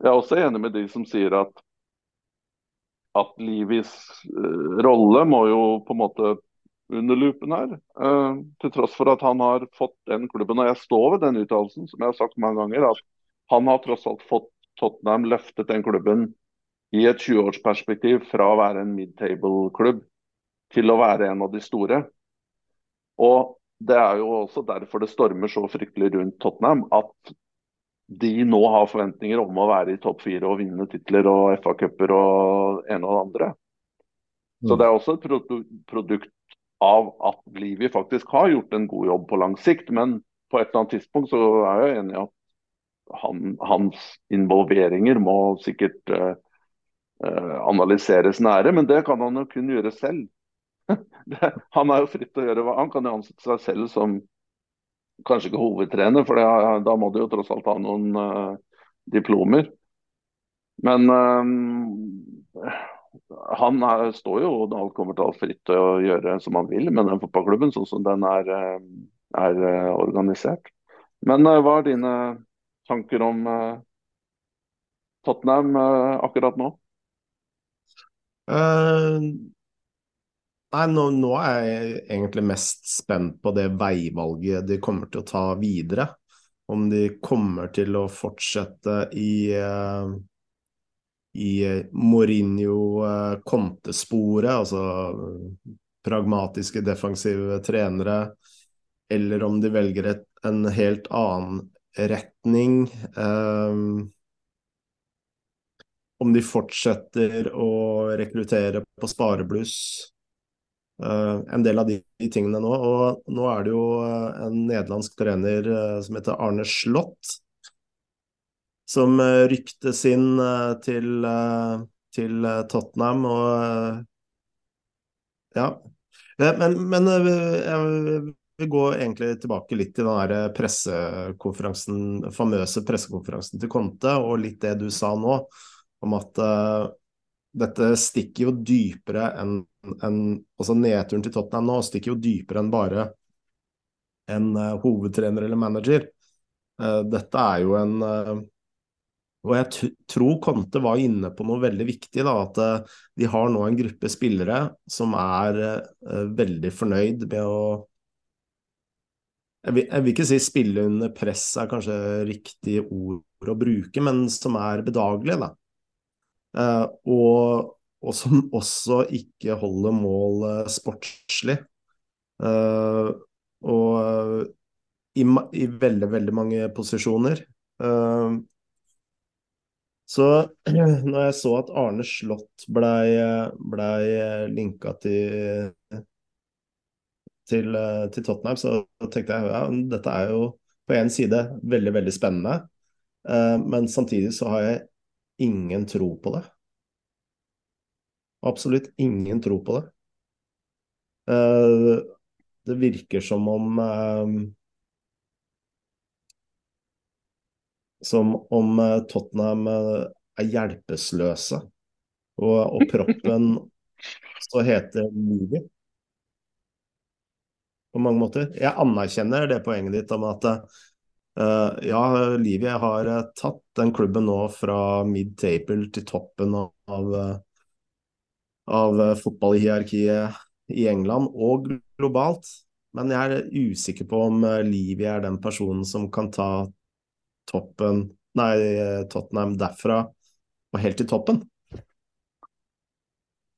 jeg er også enig med de som sier at at Livis uh, rolle må jo på en måte under lupen her. Uh, til tross for at han har fått den klubben. Og jeg står ved den uttalelsen, som jeg har sagt mange ganger, at han har tross alt fått Tottenham løftet den klubben i et 20-årsperspektiv fra å være en mid-table-klubb til å være en av de store. Og Det er jo også derfor det stormer så fryktelig rundt Tottenham. At de nå har forventninger om å være i topp fire og vinne titler og FA-cuper og ene og det andre. Så det er også et produkt av at Livi faktisk har gjort en god jobb på lang sikt. Men på et eller annet tidspunkt så er jeg enig i at han, hans involveringer må sikkert uh, analyseres nære. Men det kan han jo kun gjøre selv. *laughs* det, han er jo fritt til å gjøre hva han kan jo ansette seg selv som kanskje ikke hovedtrener, for det, da må du jo tross alt ha noen uh, diplomer. Men uh, han er, står jo når alt kommer til alt fritt til å gjøre som han vil med den fotballklubben, sånn som den er, eh, er organisert. Men uh, hva er dine tanker om uh, Tottenham uh, akkurat nå? Nei, nå, nå, er jeg egentlig mest spent på det veivalget de kommer til å ta videre. Om de kommer til å fortsette i i eh, Mourinho-kontesporet, altså pragmatiske, defensive trenere, eller om de velger et, en helt annen retning. Um, om de fortsetter å rekruttere på sparebluss. Uh, en del av de, de, tingene nå. Og nå er det jo en nederlandsk trener uh, som heter Arne Slott, som eh, ryktes inn eh, til, eh, til Tottenham. og ja. Men, men jeg vil gå egentlig tilbake litt til den der pressekonferansen, famøse pressekonferansen til Conte, og litt det du sa nå, om at dette stikker jo dypere enn en, Altså nedturen til Tottenham nå stikker jo dypere enn bare en uh, hovedtrener eller manager. Uh, dette er jo en og jeg tror Conte var inne på noe veldig viktig. Da, at uh, de har nå en gruppe spillere som er uh, veldig fornøyd med å jeg vil, jeg vil, ikke si spille under press er kanskje riktig ord å bruke, men som er bedagelige. Da. Uh, og, og, som også ikke holder mål sportslig. og i, i, veldig, veldig mange posisjoner. Uh, så *clears throat* når jeg så at Arne Slott blei ble linka til, til, til, Tottenham, så tenkte jeg ja, dette er jo på en side veldig, veldig spennende. Uh, men samtidig så har jeg ingen tro på det. Absolutt ingen tro på det. Eh, det virker som om eh, som om eh, Tottenham er hjelpeløse, og, og proppen *laughs* så heter Livi. På mange måter. Jeg anerkjenner det poenget ditt om at uh, ja, Livi har tatt den klubben nå fra mid-table til toppen av, av fotballhierarkiet i England og globalt. Men jeg er usikker på om Livi er den personen som kan ta toppen Nei, Tottenham derfra og helt til toppen.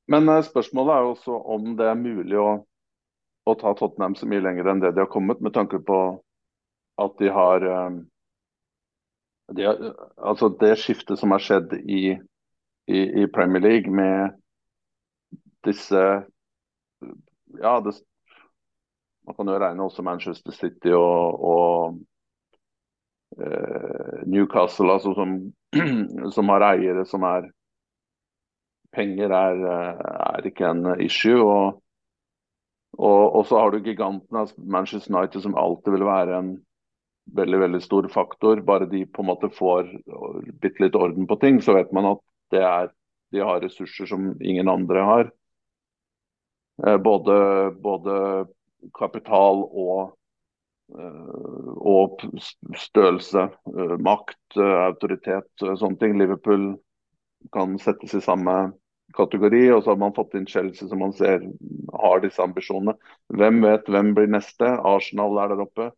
Men eh, spørsmålet er jo også om det er mulig å, å, ta Tottenham så mye lenger enn det de har kommet, med tanke på at de har, eh, de Altså det skiftet som har skjedd i, i, i Premier League med disse Ja, det, man kan jo regne også Manchester City og, og Eh, Newcastle, altså som, *clears throat* som, har eiere som er Penger er, eh, er ikke en issue. Og, og, og, så har du giganten av Manchester United, som alltid vil være en veldig veldig stor faktor. Bare de på en måte får bitte litt orden på ting, så vet man at er, de har ressurser som ingen andre har. Eh, både, både kapital og Eh, og størrelse, eh, makt, autoritet autoritet, sånne ting. Liverpool kan settes i samme kategori. Og så har man fått inn Chelsea som man ser har disse ambisjonene. Hvem vet hvem blir neste? Arsenal er der oppe.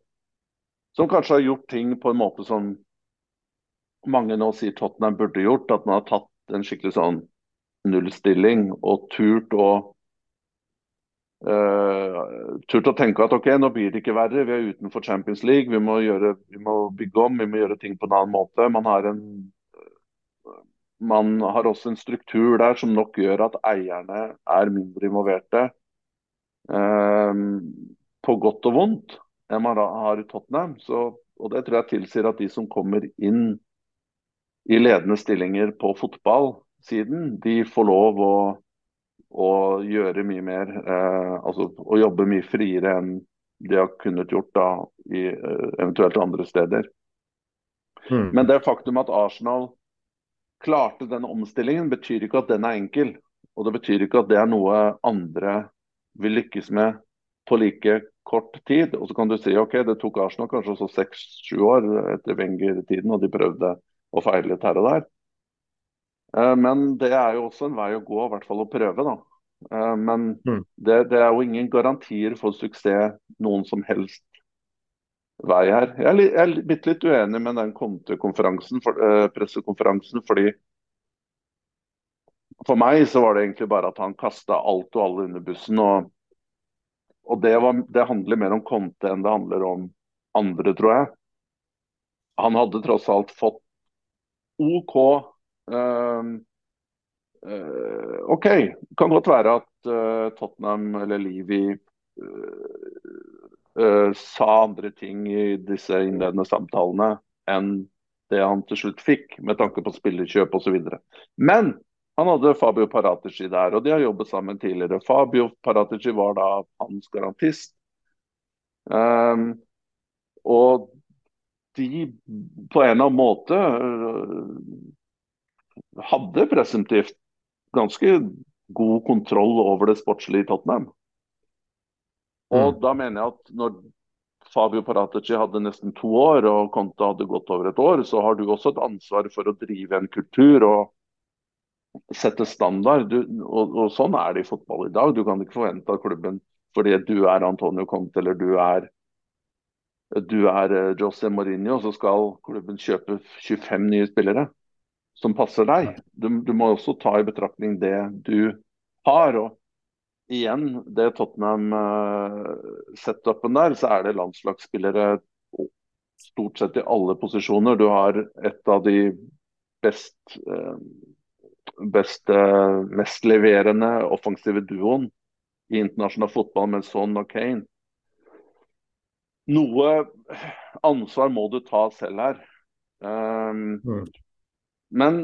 Som kanskje har gjort ting på en måte som mange nå sier Tottenham burde gjort. At man har tatt en skikkelig sånn nullstilling og turt å uh, turt å tenke at ok, nå blir det ikke verre. Vi er utenfor Champions League. Vi må, gjøre, vi må bygge om, vi må gjøre ting på en annen måte. Man har, en, man har også en struktur der som nok gjør at eierne er mindre involverte. Uh, på godt og vondt enn man har i Tottenham. Så, og Det tror jeg tilsier at de som kommer inn i ledende stillinger på fotballsiden, de får lov å og gjøre mye mer. Eh, altså å jobbe mye friere enn de har kunnet gjort da i eh, eventuelt andre steder. Mm. Men det faktum at Arsenal klarte denne omstillingen, betyr ikke at den er enkel. Og det betyr ikke at det er noe andre vil lykkes med på like kort tid. Og så kan du si ok, det tok Arsenal kanskje også seks-sju år etter Wenger-tiden, og de prøvde å feile litt her og der. Eh, men det er jo også en vei å gå, i hvert fall å prøve. da. Eh, men mm. det, det, er jo ingen garantier for suksess noen som helst vei her. Jeg er, bitte litt uenig med den Conte-konferansen, for, uh, pressekonferansen, fordi for meg så var det egentlig bare at han kasta alt og alle under bussen. og, og det, var, det, handler mer om Conte enn det handler om andre, tror jeg. Han hadde tross alt fått OK Uh, det OK, kan godt være at uh, Tottenham eller Levi sa andre ting i disse innledende samtalene enn det han til slutt fikk, med tanke på spillerkjøp osv. Men han hadde Fabio Paratici der, og de har jobbet sammen tidligere. Fabio Paratici var da hans garantist. Um, og de på en eller annen måte hadde presumptivt ganske god kontroll over det sportslige i Tottenham. Og mm. da mener jeg at når Fabio Paratici hadde nesten to år, og Conte hadde gått over et år, så har du også et ansvar for å drive en kultur og sette standard. Du, og, og, Sånn er det i fotball i dag. Du kan ikke forvente av klubben fordi du er Antonio Conte eller du er, du er eh, José Mourinho, så skal klubben kjøpe 25 nye spillere som passer deg. Du, du, må også ta i betraktning det du har. og igjen, det Tottenham-setupen uh, der, så er det landslagsspillere stort sett i alle posisjoner. Du har et av de best, best beste, mest leverende offensive duoen i internasjonal fotball med Son og Kane. Noe ansvar må du ta selv her. Um, mm. Men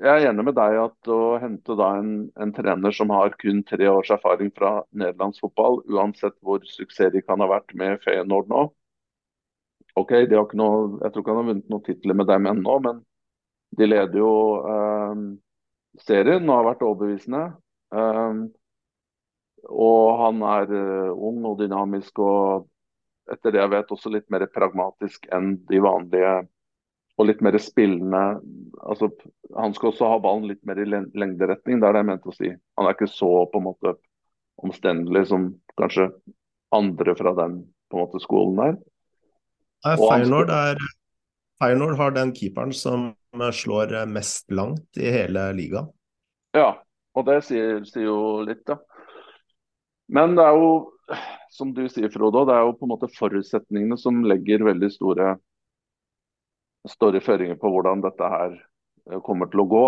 jeg er enig med deg at å hente en, en, trener som har kun tre års erfaring fra nederlandsfotball, uansett hvor suksessrik han har vært med Feyenoord nå, OK, de har ikke noe, jeg tror ikke han har vunnet noen titler med dem ennå, men de leder jo eh, serien og har vært overbevisende. Eh, og han er uh, ung og dynamisk og etter det jeg vet også litt mer pragmatisk enn de vanlige. Og litt mer spillende. Altså, han skal også ha ballen litt mer i lengderetning, det er det jeg mente å si. Han er ikke så på en måte omstendelig som kanskje andre fra den på en måte skolen der. Nei, Feyenoord, er, Feyenoord har den keeperen som slår mest langt i hele ligaen. Ja, og det sier, sier jo litt, da. Men det er jo, som du sier, Frode, det er jo på en måte forutsetningene som legger veldig store, store føringer på hvordan dette her eh, kommer til å gå.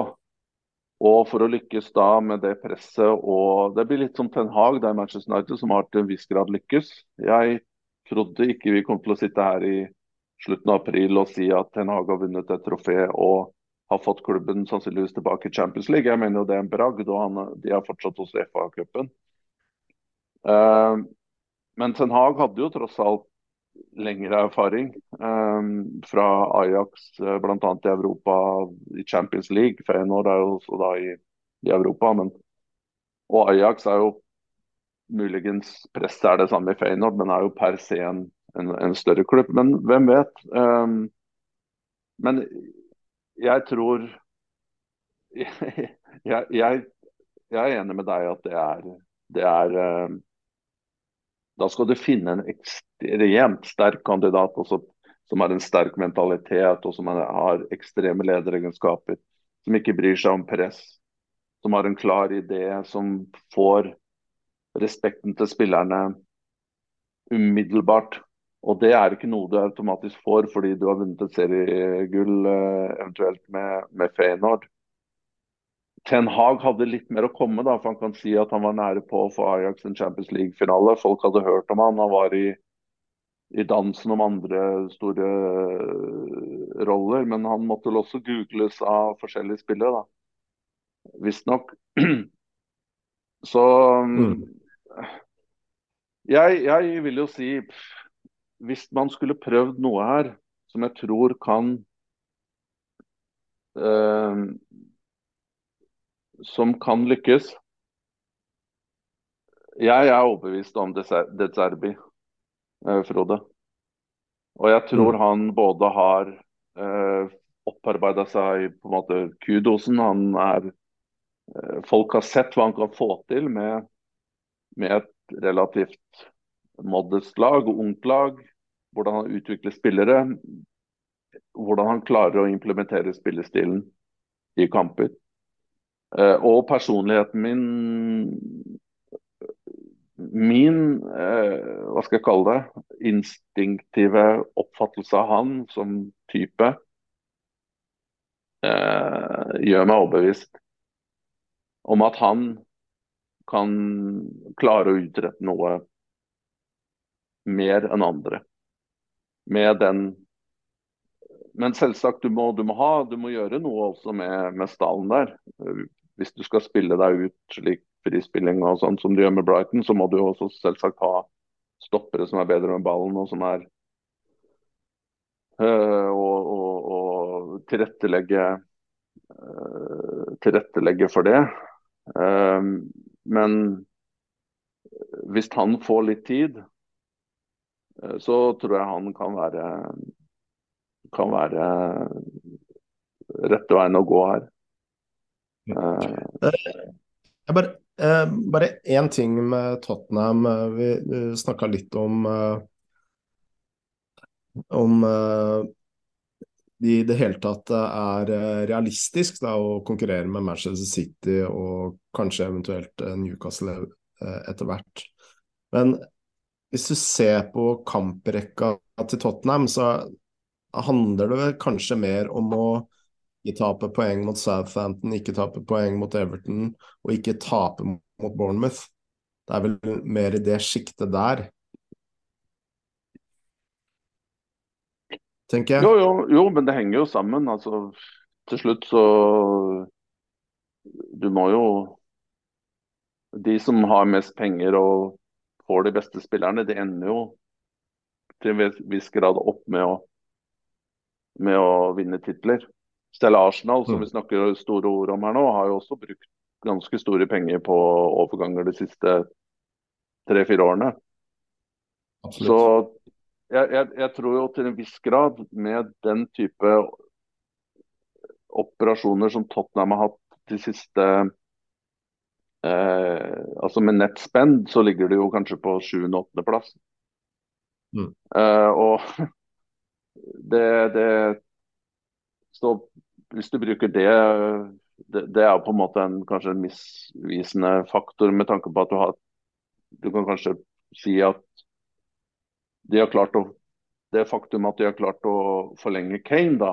Og for å lykkes da med det presset og Det blir litt som Ten Hag, det er Manchester United som har til en viss grad lykkes. Jeg trodde ikke vi kom til å sitte her i slutten av april og si at Ten Hag har vunnet et trofé og har fått klubben sannsynligvis tilbake i Champions League. Jeg mener jo det er en bragd, og han, de har fortsatt hos FA-cupen. Uh, men Ten Hag hadde jo tross alt lengre erfaring um, fra Ajax uh, bl.a. i Europa, i Champions League. Feyenoord er jo også da i, i Europa. Men, og Ajax er jo muligens presset er det samme i Feyenoord, men er jo per se en, en, en større klubb. Men hvem vet? Um, men jeg tror *laughs* jeg, jeg, jeg, er enig med deg at det er, det er um, da skal du finne en ekstremt sterk kandidat også, som har en sterk mentalitet og som har ekstreme lederegenskaper. Som ikke bryr seg om press. Som har en klar idé, som får respekten til spillerne umiddelbart. Og det er ikke noe du automatisk får fordi du har vunnet et seriegull eh, eventuelt med, med Feyenoord. Ten Hag hadde litt mer å komme, da, for han kan si at han var nære på å få Ajax en Champions League-finale. Folk hadde hørt om han, han var i, i, dansen om andre store eh, roller. Men han måtte vel også googles av forskjellige spillere, da. Visstnok. *clears throat* Så mm. jeg, jeg vil jo si Hvis man skulle prøvd noe her som jeg tror kan uh, som kan lykkes. Jeg er overbevist om De Zerbi, eh, Frode. Og jeg tror mm. han både har eh, opparbeida seg på en måte kudosen. Han er eh, Folk har sett hva han kan få til med, med et relativt modest lag og ungt lag. Hvordan han utvikler spillere. Hvordan han klarer å implementere spillestilen i kamper. Eh, og personligheten min Min eh, hva skal jeg kalle det, instinktive oppfattelse av han som type eh, gjør meg overbevist om at han kan klare å utrette noe mer enn andre. Med den Men selvsagt, du må, du må, ha, du må gjøre noe også med, med stallen der hvis du skal spille deg ut slik frispilling og sånn som du gjør med Brighton, så må du også selvsagt ha stoppere som er bedre med ballen og som er øh, og, og, og, tilrettelegge øh, tilrettelegge for det. Um, men hvis han får litt tid, så tror jeg han kan være kan være rette veien å gå her. Jeg bare, eh, bare én ting med Tottenham. Vi, vi snakka litt om eh, om eh, de i det hele tatt er realistisk da, å konkurrere med Manchester City og kanskje eventuelt Newcastle etter hvert. Men hvis du ser på kamprekka til Tottenham, så handler det kanskje mer om å ikke tape poeng mot Southampton, ikke tape poeng mot Everton og ikke tape mot Bournemouth. Det er vel mer i det sjiktet der. Tenker jeg. Jo, jo, jo, men det henger jo sammen. Altså, til slutt så Du må jo De som har mest penger og får de beste spillerne, det ender jo til en viss grad opp med å, med å vinne titler. Selv Arsenal, som Mm. vi snakker store ord om her nå, har jo også brukt ganske store penger på overganger de siste tre-fire årene. Absolutt. Så jeg, jeg, jeg tror jo til en viss grad med den type operasjoner som Tottenham har hatt de siste eh, Altså med nettspend så ligger det jo kanskje på 7.-8.-plass. Mm. Eh, og *laughs* det, det Så hvis du bruker det, det Det er på en måte en, kanskje en misvisende faktor med tanke på at du har Du kan kanskje si at de har klart å det faktum at de har klart å forlenge Kane, da,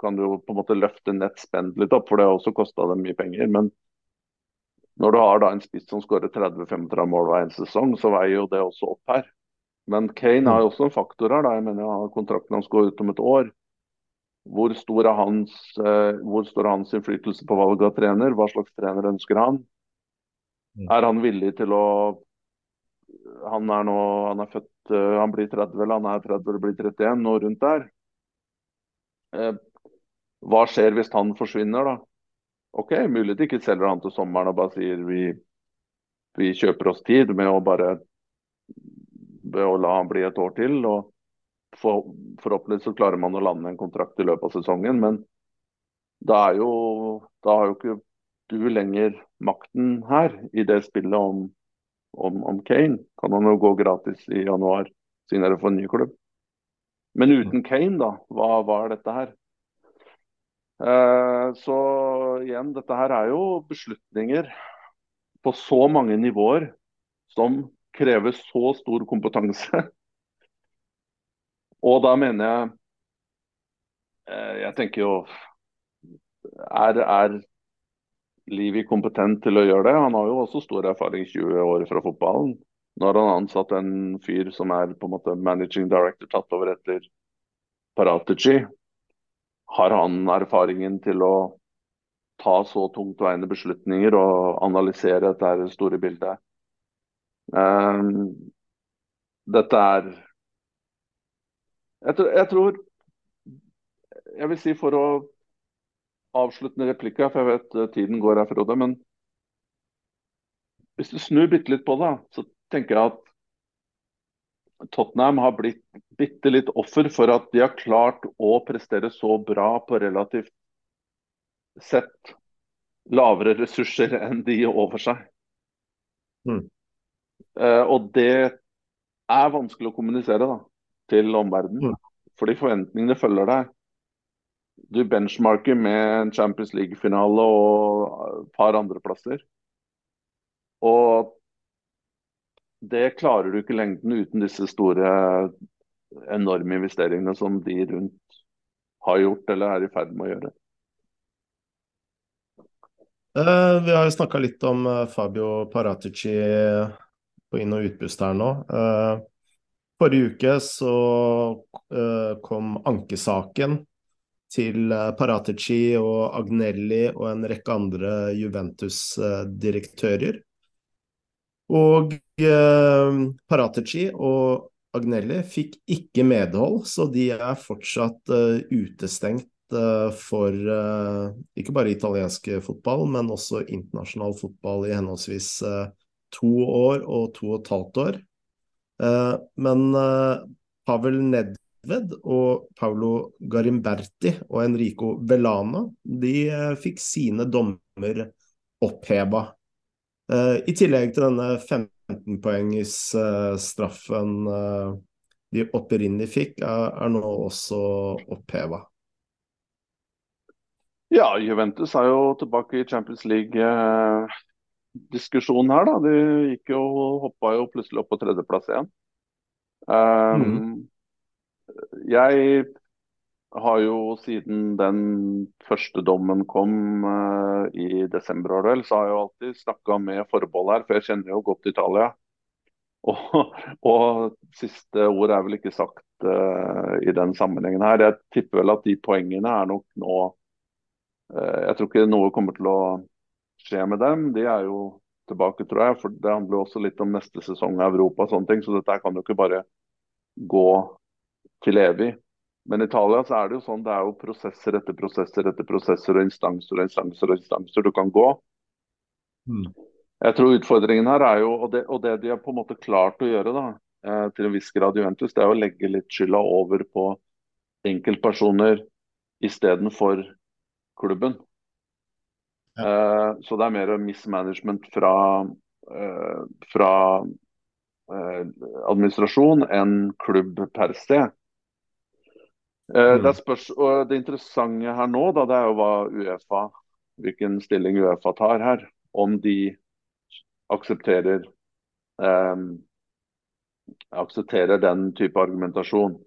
kan du på en måte løfte nett spend litt opp, for det har også kosta dem mye penger. Men når du har da en spiss som skårer 30-35 mål hver eneste sesong, så veier jo det også opp her. Men Kane har jo også en faktor her. da, jeg mener ja, Kontrakten hans går ut om et år. Hvor stor er hans, eh, hvor stor er hans innflytelse på valg av trener? Hva slags trener ønsker han? Mm. Er han villig til å Han er nå han er født eh, Han blir 30, eller han er 30 eller blir 31, noe rundt der. Eh, hva skjer hvis han forsvinner, da? OK, mulig de ikke selger han til sommeren og bare sier vi, vi kjøper oss tid med å bare å la han bli et år til. og for, Forhåpentligvis så klarer man å lande en kontrakt i løpet av sesongen. Men da, er jo, da har jo ikke du lenger makten her i det spillet om, om, om Kane. Kan han jo gå gratis i januar, signere for en ny klubb. Men uten Kane, da, hva, hva er dette her? Eh, så igjen, dette her er jo beslutninger på så mange nivåer som krever så stor kompetanse. Og da mener jeg eh, Jeg tenker jo Er, er Livi kompetent til å gjøre det? Han har jo også stor erfaring, 20 år fra fotballen. Nå har han ansatt en fyr som er på en måte managing director tatt over etter Paratici. Har han erfaringen til å ta så tungtveiende beslutninger og analysere dette store bildet? Um, dette er jeg tror, jeg tror Jeg vil si for å avslutte replikka, for jeg vet eh, tiden går her, Frode. Men hvis du snur bitte litt på det, så tenker jeg at Tottenham har blitt bitte litt offer for at de har klart å prestere så bra på relativt sett lavere ressurser enn de over seg. Mm. Eh, og det er vanskelig å kommunisere da, til omverdenen. Fordi forventningene følger deg. Du benchmarker med en Champions League-finale og et par andreplasser. Og det klarer du ikke lengden uten disse store, enorme investeringene som de rundt har gjort eller er i ferd med å gjøre. Eh, vi har jo snakka litt om eh, Fabio Paratici på inn- og utpust her nå. Eh, forrige uke så eh, kom ankesaken til eh, Paratici og Agnelli og en rekke andre Juventus-direktører. Og eh, Paratici og Agnelli fikk ikke medhold, så de er fortsatt utestengt for ikke bare italiensk fotball, men også internasjonal fotball i henholdsvis to år og to og et halvt år. Eh, men eh, Pavel Nedved og Paolo Garimberti og Enrico Velana de eh, fikk sine dommer oppheva. I tillegg til denne 15-poengsstraffen eh, de opprinnelig fikk, er, nå også oppheva. Ja, Juventus er jo tilbake i Champions League-diskusjonen her, da. De gikk jo, hoppa jo plutselig opp på tredjeplass igjen. Um, mm. Jeg har jo siden den første dommen kom uh, i desember, vel, så har jeg jo alltid snakka med forbehold her, for jeg kjenner jo godt Italia. Og, og siste ord er vel ikke sagt uh, i den sammenhengen her. Jeg tipper vel at de poengene er nok nå uh, Jeg tror ikke noe kommer til å skje med dem. De er jo tilbake, tror jeg. For det handler jo også litt om neste sesong av Europa og sånne ting. Så dette kan jo ikke bare gå til evig. Men i Italia så er det jo sånn, det er jo prosesser etter prosesser etter prosesser og instanser og instanser og instanser du kan gå. Mm. Jeg tror utfordringen her er jo, og det, og det de har på en måte klart å gjøre da, eh, til en viss grad Juventus, det er å legge litt skylda over på enkeltpersoner istedenfor klubben. Ja. Eh, så det er mer mismanagement fra, eh, fra eh, administrasjon enn klubb per sted. Mm. Det, er det interessante her nå da, det er jo hva Uefa, hvilken stilling Uefa tar her. Om de aksepterer eh, aksepterer den type argumentasjon.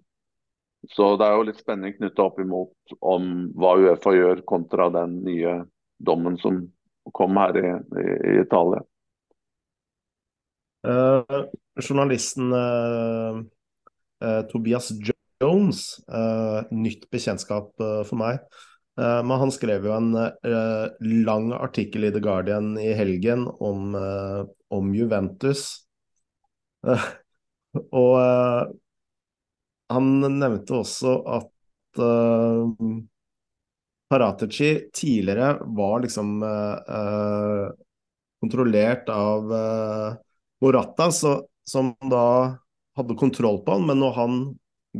Så det er jo litt spenning knytta opp imot om hva Uefa gjør kontra den nye dommen som kom her i, i, Italia. Eh, journalisten eh, eh, Tobias Jones, eh, nytt bekjentskap eh, for meg. Men han skrev jo en lang artikkel i The Guardian i helgen om, om Juventus. Og han nevnte også at uh, Paratici tidligere var liksom uh, uh, kontrollert av Morata, så, som da hadde kontroll på han, men når han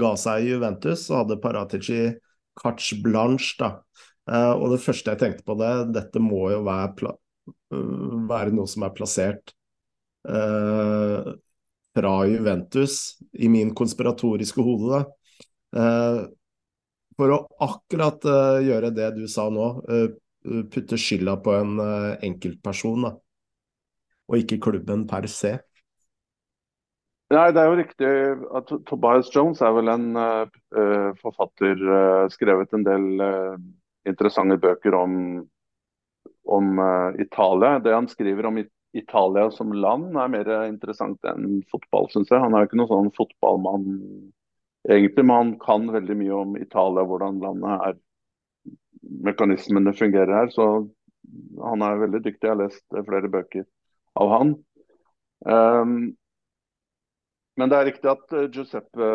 ga seg i Juventus, så hadde Paratici carte blanche, da. og det første jeg tenkte på det, dette må jo være, være noe som er plassert fra Juventus i min konspiratoriske hode. Eh, for å akkurat uh, gjøre det du sa nå, uh, putte skylda på en enkeltperson, da. Og ikke klubben per se. Nei, det er jo riktig at Tobias Jones er vel en uh, forfatter, uh, skrevet en del uh, interessante bøker om, om Italia. Det han skriver om Italia som land er mer interessant enn fotball, syns jeg. Han er jo ikke noen sånn fotballmann egentlig, men han kan veldig mye om Italia, hvordan landet er, mekanismene fungerer her. Så han er veldig dyktig. Jeg har lest flere bøker av han. Um, men det er riktig at Giuseppe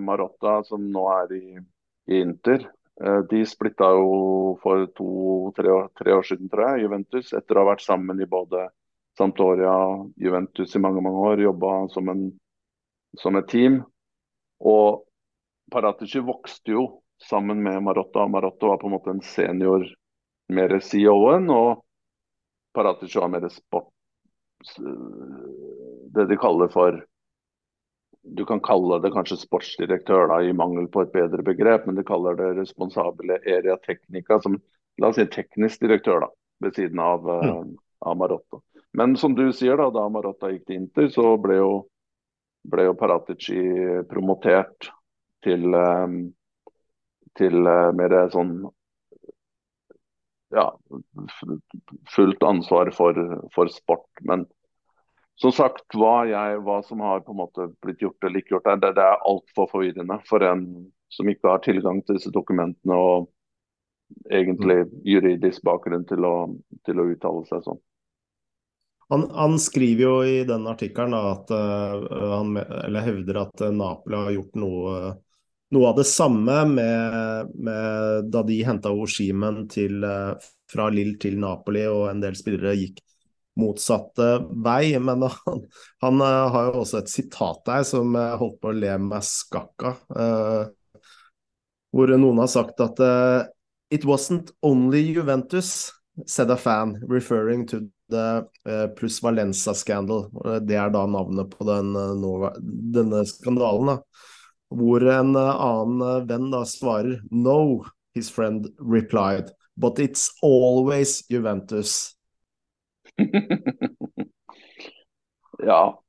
Marotta, som nå er i, i Inter, de splitta jo for to-tre år, år, siden, tror jeg, Juventus, etter å ha vært sammen i både Sampdoria, Juventus i mange mange år, jobba som, som, et team. Og Paratici vokste jo sammen med Marotta. Marotta var på en måte en senior, mer CEO-en, og Paratici var mer sport Det de kaller for Du kan kalle det kanskje sportsdirektør, da, i mangel på et bedre begrep, men de kaller det responsable area technica, som la oss si teknisk direktør, da, ved siden av, mm. av Marotta. Men som du sier, da, da Marotta gikk til Inter, så ble jo, ble jo Paratici promotert til, til mer sånn ja, fullt ansvar for, for sport. Men som sagt, hva, jeg, hva, som har på en måte blitt gjort eller ikke gjort, det, det er altfor forvirrende for en som ikke har tilgang til disse dokumentene og egentlig juridisk bakgrunn til å, til å uttale seg sånn. Han, han, skriver jo i den artikkelen at uh, han eller hevder at Napoli har gjort noe, noe av det samme med, med da de henta Oshimen til, uh, fra Lill til Napoli, og en del spillere gikk motsatte vei. Men han, han uh, har jo også et sitat der som holdt på å le meg skakk av. hvor noen har sagt at It wasn't only Juventus, said a fan, referring to uh, Plus Valenza scandal. Det er da navnet på den, uh, denne skandalen. Da. Hvor en annen venn da svarer No, his friend replied. But it's always Juventus. *laughs* ja.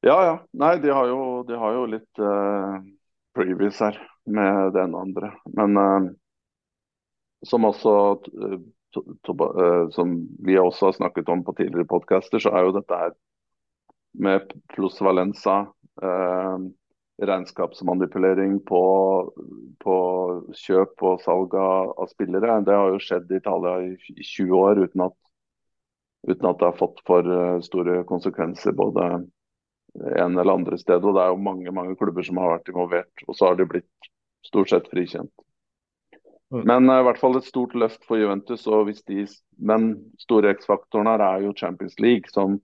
Ja ja. Nei, de har jo, de har jo litt uh, previous her med den andre. Men uh, som også uh, som vi også har snakket om på tidligere podcaster, så er jo dette her med plusvalensa, regnskapsmanipulering på, på, kjøp og salg av, av, spillere, det har jo skjedd i Italia i, i 20 år uten at, uten at det har fått for store konsekvenser både en eller andre sted. Og det er jo mange mange klubber som har vært involvert. Og så har de blitt stort sett frikjent. Mm. Men uh, i hvert fall et stort løft for Juventus. og hvis de, Men store X-faktoren her er jo Champions League, som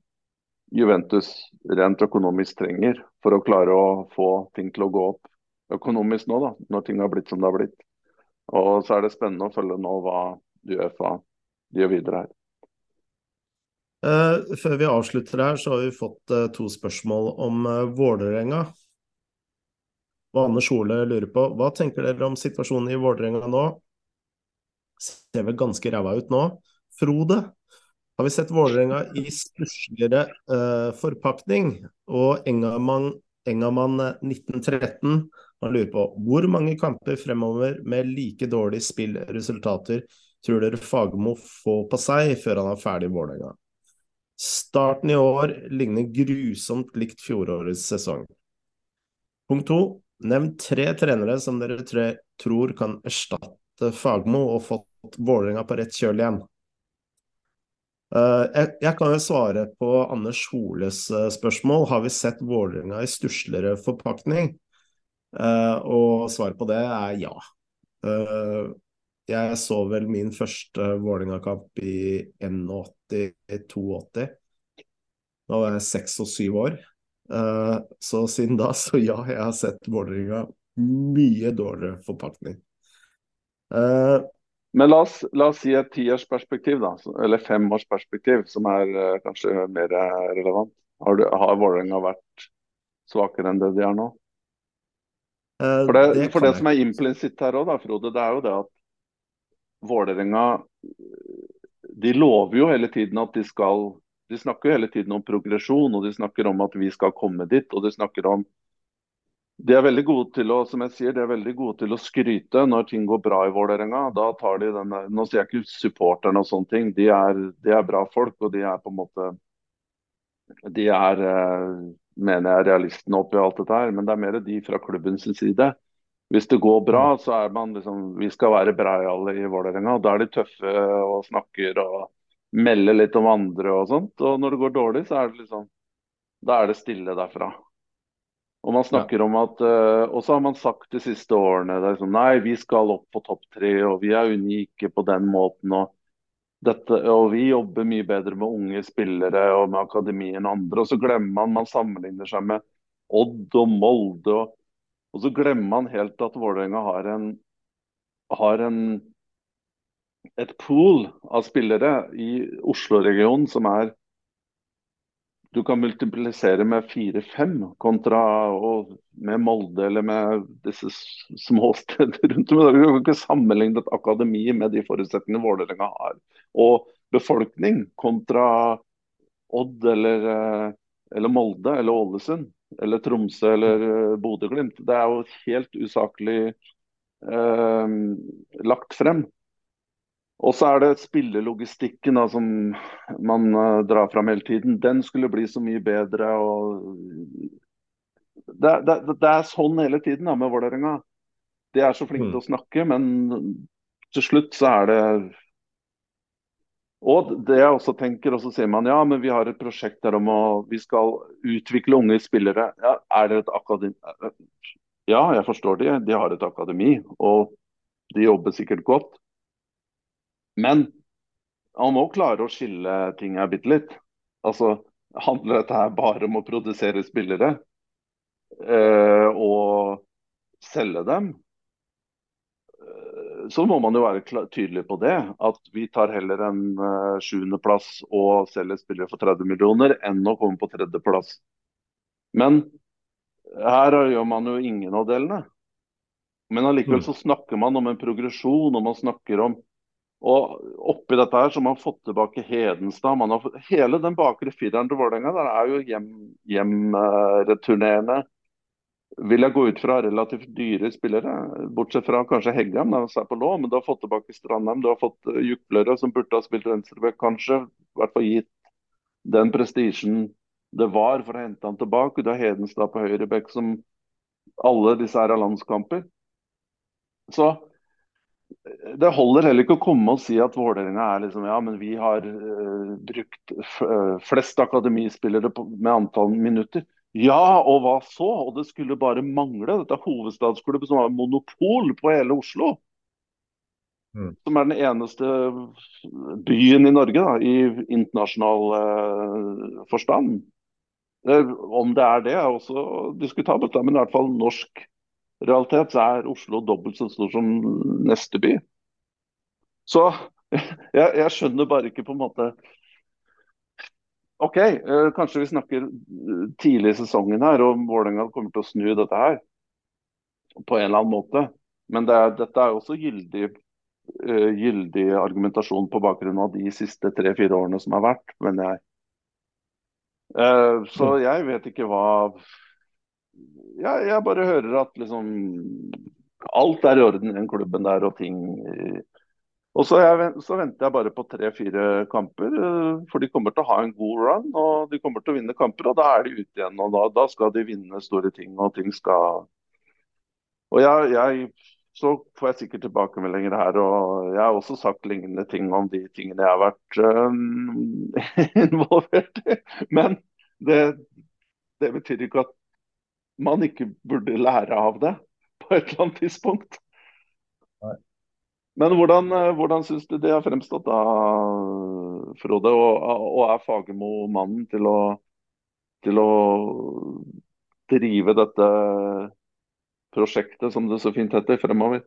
Juventus rent økonomisk trenger for å klare å få ting til å gå opp økonomisk nå, da, når ting har blitt som det har blitt. Og så er det spennende å følge nå hva Uefa gjør videre her. Uh, før vi avslutter her, så har vi fått uh, to spørsmål om Vålerenga. Og Anders Ole lurer på hva tenker dere om situasjonen i Vålerenga nå? Ser vel ganske ræva ut nå. Frode, har vi sett Vålerenga i stussligere forpakning? Og Engamann, Engamann 1913 han lurer på hvor mange kamper fremover med like dårlige spillresultater tror dere Fagermo får på seg før han er ferdig i Vålerenga? Starten i år ligner grusomt likt fjorårets sesong. Punkt to. Nevn tre trenere som dere tre tror kan erstatte Fagmo og fått Vålerenga på rett kjøl igjen. Uh, jeg, kan jo svare på Anders Holes uh, spørsmål. Har vi sett Vålerenga i stussligere forpakning? Uh, og svaret på det er ja. jeg så vel min første Vålerenga-kamp i 81 82. Da var jeg seks og syv år. Uh, så siden da, *laughs* så ja, jeg har sett Vålerenga mye dårligere forpakning. Uh, Men la oss, la oss, si et tiårsperspektiv, da, eller femårsperspektiv, som er uh, kanskje mer relevant. Har, du, har Vålerenga vært svakere enn det de er nå? For det, det, for det som er implisitt her òg, Frode, det er jo det at Vålerenga de lover jo hele tiden at de skal De snakker jo hele tiden om progresjon, og de snakker om at vi skal komme dit. og de snakker om de er veldig gode til å som jeg sier, de er veldig gode til å skryte når ting går bra i Vålerenga. Da tar de denne, Nå sier jeg ikke supporterne og sånne ting, de er, de er, bra folk. Og de er på en måte De er, eh, mener jeg, realistene oppi alt dette her. Men det er mer de fra klubbens side hvis det går bra, så er man liksom Vi skal være breiale i Vålerenga. Da er de tøffe og snakker og melder litt om andre og sånt. Og når det går dårlig, så er det liksom Da er det stille derfra. Og man snakker ja. om at uh, Og så har man sagt de siste årene det er sånn, Nei, vi skal opp på topp tre, og vi er unike på den måten. og dette, og Vi jobber mye bedre med unge spillere og med akademien enn andre. Og så glemmer man man sammenligner seg med Odd og Molde. og og så glemmer man helt at Vålerenga har en, har en et pool av spillere i Oslo-regionen som er du kan multiplisere med fire-fem kontra med Molde eller med disse småsteder rundt om. Du kan ikke sammenligne et akademi med de forutsetningene Vålerenga har. Og befolkning kontra Odd eller, eh, eller Molde eller Ålesund eller Tromsø eller uh, Bodø-Glimt. Det er jo helt usaklig eh, lagt frem. Og så er det spillelogistikken da, som man uh, drar fram hele tiden. Den skulle bli så mye bedre. og Det, det, det er sånn hele tiden da, med Vålerenga. De er så flinke mm. til å snakke, men til slutt så er det og det jeg også tenker, og så sier man ja, men vi har et prosjekt der om å vi skal utvikle unge spillere. Ja, er det et akademi? Ja, jeg forstår det. De har et akademi, og de jobber sikkert godt. Men man må klare å skille ting her bitte litt. Altså, Handler dette her bare om å produsere spillere eh, og selge dem? så må man jo være tydelig på det. At vi tar heller en uh, sjuendeplass og selger spillere for 30 millioner, enn å komme på tredjeplass. Men her gjør man jo ingen av delene. Men allikevel mm. så snakker man om en progresjon, og man snakker om og oppi dette her så har man fått tilbake Hedenstad. Man har fått, hele den bakre fireren til Vålerenga er jo hjemreturnerende. Hjem, uh, vil jeg gå ut fra relativt dyre spillere. Bortsett fra kanskje Heggem, som er på lån. Men du har fått tilbake Strandheim, du har fått uh, Juklere, som burde ha spilt venstreback, kanskje. I hvert fall gitt den prestisjen det var for å hente han tilbake. Du har Hedenstad på høyrebekk, som alle disse her er landskamper. Så eh, det holder heller ikke å komme og si at Vålerenga er liksom Ja, men vi har uh, brukt flest akademispillere på, med antall minutter. Ja, og hva så? Og det skulle bare mangle. Dette er hovedstadsklubben som har monopol på hele Oslo. Mm. Som er den eneste byen i Norge da, i internasjonal uh, forstand. Eh, om det er det, er også diskutabelt, men i hvert fall norsk realitet så er Oslo dobbelt så stor som neste by. Så jeg, jeg skjønner bare ikke på en måte OK, eh, kanskje vi snakker tidlig i sesongen her, og Vålerenga kommer til å snu dette her på en eller annen måte. Men det er, dette er også gyldig, uh, gyldig argumentasjon på bakgrunn av de siste tre-fire årene som har vært, mener jeg. Uh, så Mm. jeg vet ikke hva jeg, jeg bare hører at liksom alt er i orden i den klubben der, og ting Og så, jeg, så venter jeg bare på tre-fire kamper, eh, for de kommer til å ha en god run. Og de kommer til å vinne kamper, og da er de ute igjen. Og da, da skal de vinne store ting, og ting skal Og jeg, jeg så får jeg sikkert tilbakemeldinger her, og jeg har også sagt lignende ting om de tingene jeg har vært øh, *laughs* involvert i. Men det, det betyr ikke at man ikke burde lære av det på et eller annet tidspunkt. Nei. Men hvordan, eh, hvordan syns du det har fremstått da, Frode? Og, og er Fagermo mannen til å, til å drive dette prosjektet, som det så fint heter, fremover?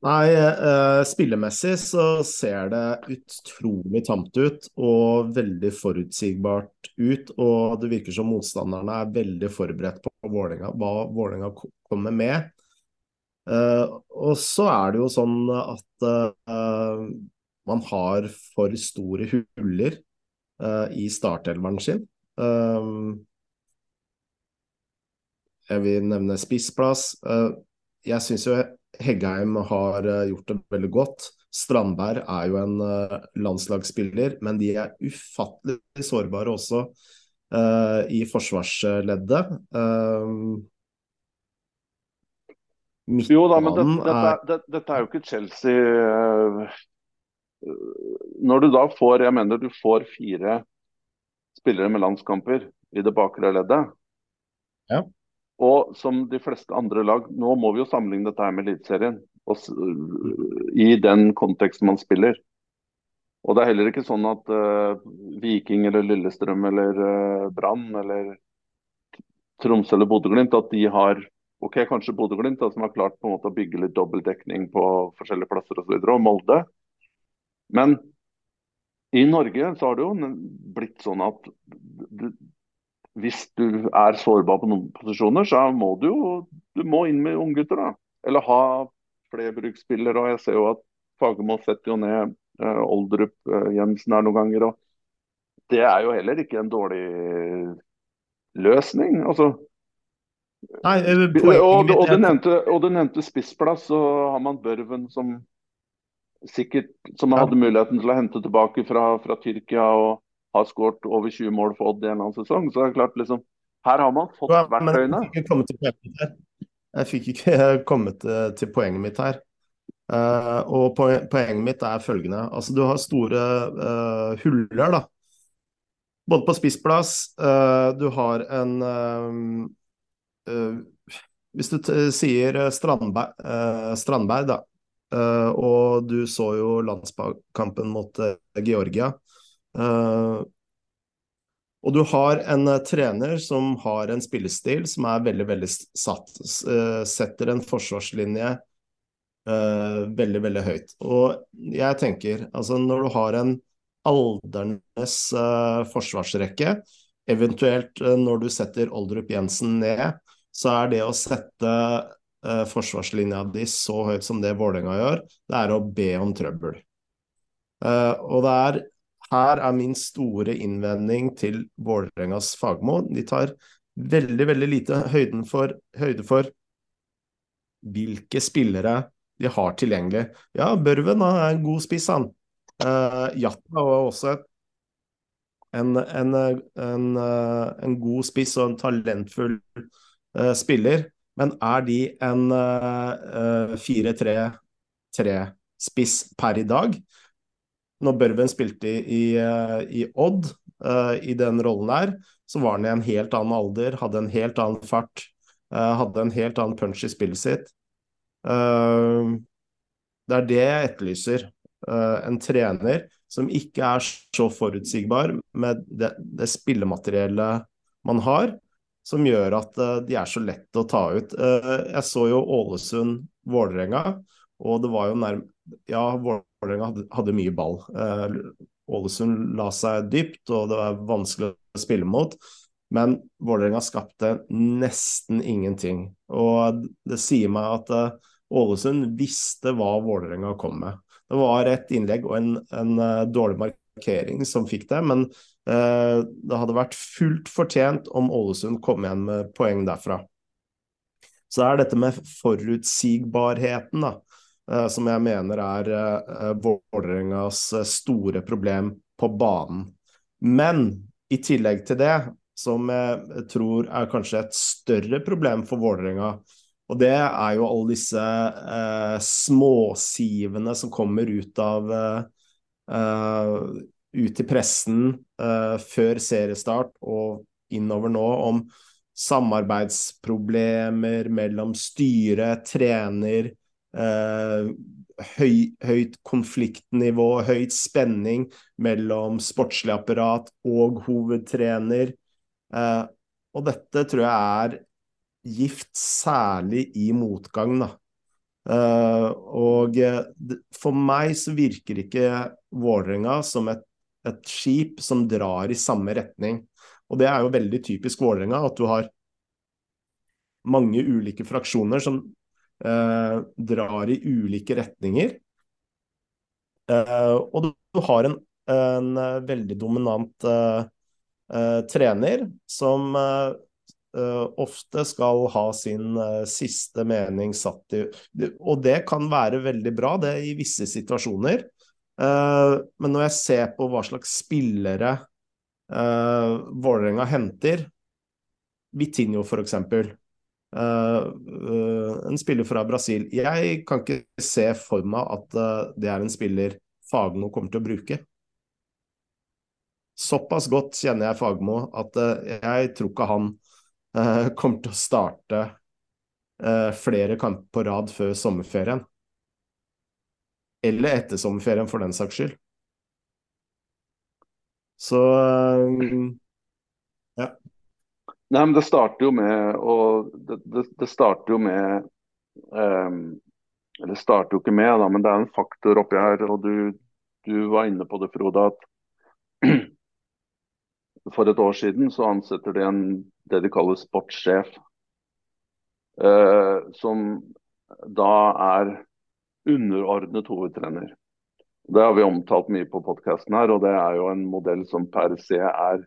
Nei, eh, spillemessig så ser det utrolig tamt ut og veldig forutsigbart ut. Og det virker som motstanderne er veldig forberedt på Vålinga, hva Vålerenga kommer med. Eh, og så er det jo sånn at eh, man har for store huller eh, i startelveren sin. Eh, jeg vil nevne spissplass. Eh, jeg syns jo Heggheim har eh, gjort det veldig godt. Strandberg er jo en eh, landslagsspiller, men de er ufattelig sårbare også uh, i forsvarsleddet. Uh, Jo da, men dette, dette, er dette, dette er jo ikke Chelsea Når du da får Jeg mener du får fire spillere med landskamper i det bakre leddet. Ja. Og som de fleste andre lag, nå må vi jo sammenligne dette her med Eliteserien. I den konteksten man spiller. Og det er heller ikke sånn at uh, Viking eller Lillestrøm eller uh, Brann eller Tromsø eller Bodø-Glimt at de har ok, kanskje Bodø-Glimt som har klart på en måte å bygge litt dobbeltdekning på forskjellige plasser osv. Og, så videre, og Molde. Men i Norge så har det jo blitt sånn at hvis du er sårbar på noen posisjoner, så må du jo du må inn med unggutter. Eller ha flerbruksspillere. Og jeg ser jo at Fagermo setter jo ned eh, Oldrup eh, Jensen her noen ganger. og Det er jo heller ikke en dårlig løsning. altså Nei, og, poenget og, du nevnte, og du nevnte spissplass, så har man Børven som sikkert som Ja. hadde muligheten til å hente tilbake fra, fra Tyrkia og har skåret over 20 mål for Odd i en eller annen sesong. Så det er klart liksom, Her har man fått Ja, verktøyene. Jeg fikk ikke kommet til, poenget mitt her. Uh, og poen- poenget mitt er følgende. Altså, du har store uh, huller, da. Både på spissplass. uh, du har en Hvis du sier Strandberg, Strandberg da. eh, og du så jo landskampen mot Georgia. Eh, og du har en eh, trener som har en spillestil som er veldig, veldig satt. Eh, setter en forsvarslinje veldig, veldig høyt. Og jeg tenker, altså når du har en aldernes forsvarsrekke, eventuelt når du setter Oldrup Jensen ned, så er det å sette forsvarslinja di så høyt som det Vålerenga gjør, det er å be om trøbbel. Og det er her er min store innvending til Vålerengas Fagmo. De tar veldig, veldig lite høyden for, høyde for hvilke spillere de har tilgjengelig. Ja, Børven er en god spiss, han. Uh, Jatta var også en, en, en, eh, en god spiss og en talentfull uh, spiller. Men er de en uh, 4-3-3-spiss per i dag? Når Børven spilte i, i, eh, i Odd, uh, i den rollen der, så var han i en helt annen alder, hadde en helt annen fart, uh, hadde en helt annen punch i spillet sitt. Uh, det er det jeg etterlyser. en trener som ikke er så forutsigbar med det, det spillemateriellet man har, som gjør at de er så lett å ta ut. jeg så jo Ålesund-Vålerenga, og det var jo nærm... Ja, Vålerenga hadde, hadde, mye ball. Ålesund la seg dypt, og det var vanskelig å spille mot. Men Vålerenga skapte nesten ingenting. Og det sier meg at uh, Ålesund visste hva Vålerenga kom med. Det var et innlegg og en, en uh, dårlig markering som fikk det, men uh, det hadde vært fullt fortjent om Ålesund kom igjen med poeng derfra. Så er dette med forutsigbarheten, da Eh, som jeg mener er uh, Vålerengas store problem på banen. Men i tillegg til det, som jeg tror er kanskje et større problem for Vålerenga, og det er jo alle disse eh, småsivene som kommer ut av eh, ut i pressen før seriestart og innover nå om samarbeidsproblemer mellom styre, trener, Eh, høy, høyt konfliktnivå, høyt spenning mellom sportslig apparat og hovedtrener. Eh, og dette tror jeg er gift særlig i motgang, da. Eh, og for meg så virker ikke Vålerenga som et, et, skip som drar i samme retning. Og det er jo veldig typisk Vålerenga, at du har mange ulike fraksjoner som eh, drar i ulike retninger. Eh, og du, har en, en eh, veldig dominant eh, eh, trener som ofte skal ha sin siste mening satt i Og det kan være veldig bra, det i visse situasjoner. men når jeg ser på hva slags spillere uh, Vålerenga henter, Vitinho f.eks., en spiller fra Brasil. Jeg kan ikke se for meg at uh, det er en spiller Fagmo kommer til å bruke. Såpass godt kjenner jeg Fagmo at jeg tror ikke han kommer til å starte flere kamper på rad før sommerferien. Eller etter sommerferien, for den saks skyld. Så ja. Nei, men det starter jo med å det, det, det starter jo med um, Eller starter jo ikke med, da, men det er en faktor oppi her. og Du, du var inne på det, Frode, at *clears throat* for et år siden så ansetter de en, det de kaller sportssjef. Uh, som da er underordnet hovedtrener. Det har vi omtalt mye på podkasten her, og det er jo en modell som per se er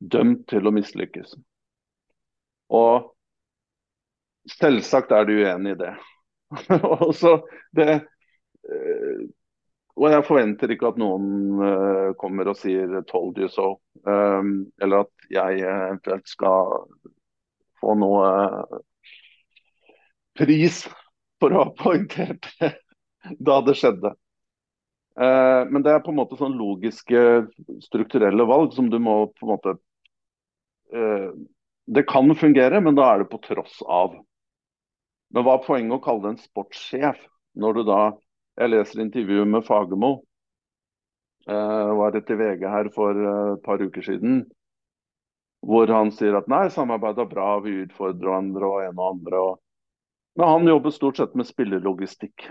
dømt til å mislykkes. Og selvsagt er du uenig i det. *laughs* og, det eh, og jeg forventer ikke at noen uh, kommer og sier 'told you so'. Um, eller at jeg eventuelt skal få noe pris for å ha poengtert det *laughs* da det skjedde. Men det er på en måte sånn logiske, strukturelle valg som du må på en måte det kan fungere, men da er det på tross av. Men hva er poenget å kalle det en sportssjef, når du da Jeg leser intervjuet med Fagermo. Eh, var det til VG her for eh, et par uker siden. Hvor han sier at nei, samarbeidet er bra, vi utfordrer hverandre og en og andre. Og... Men han jobber stort sett med spillelogistikk.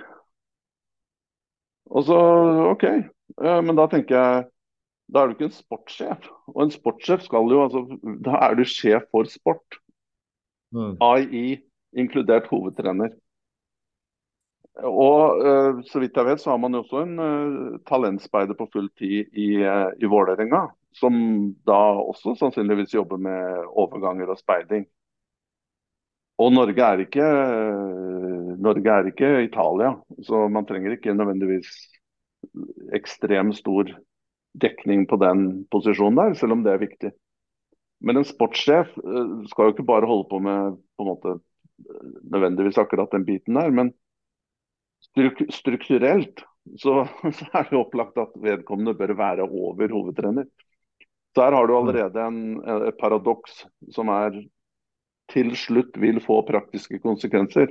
Og så OK. Eh, men da tenker jeg da er du ikke en sportssjef. Og en sportssjef skal jo altså Da er du sjef for sport. Mm. AI inkludert hovedtrener. Og uh, så vidt jeg vet, så har man jo også en uh, talentspeider på full tid i, uh, i Vålerenga. Som da også sannsynligvis jobber med overganger og speiding. Og Norge er ikke, Norge er ikke Italia, så man trenger ikke nødvendigvis ekstremt stor dekning på den posisjonen der, selv om det er viktig. Men en sportssjef eh, skal jo ikke bare holde på med på en måte, nødvendigvis akkurat den biten der, men struk strukturelt så, *laughs* så, er det opplagt at vedkommende bør være over hovedtrener. Der har du allerede en, et paradoks som er til slutt vil få praktiske konsekvenser.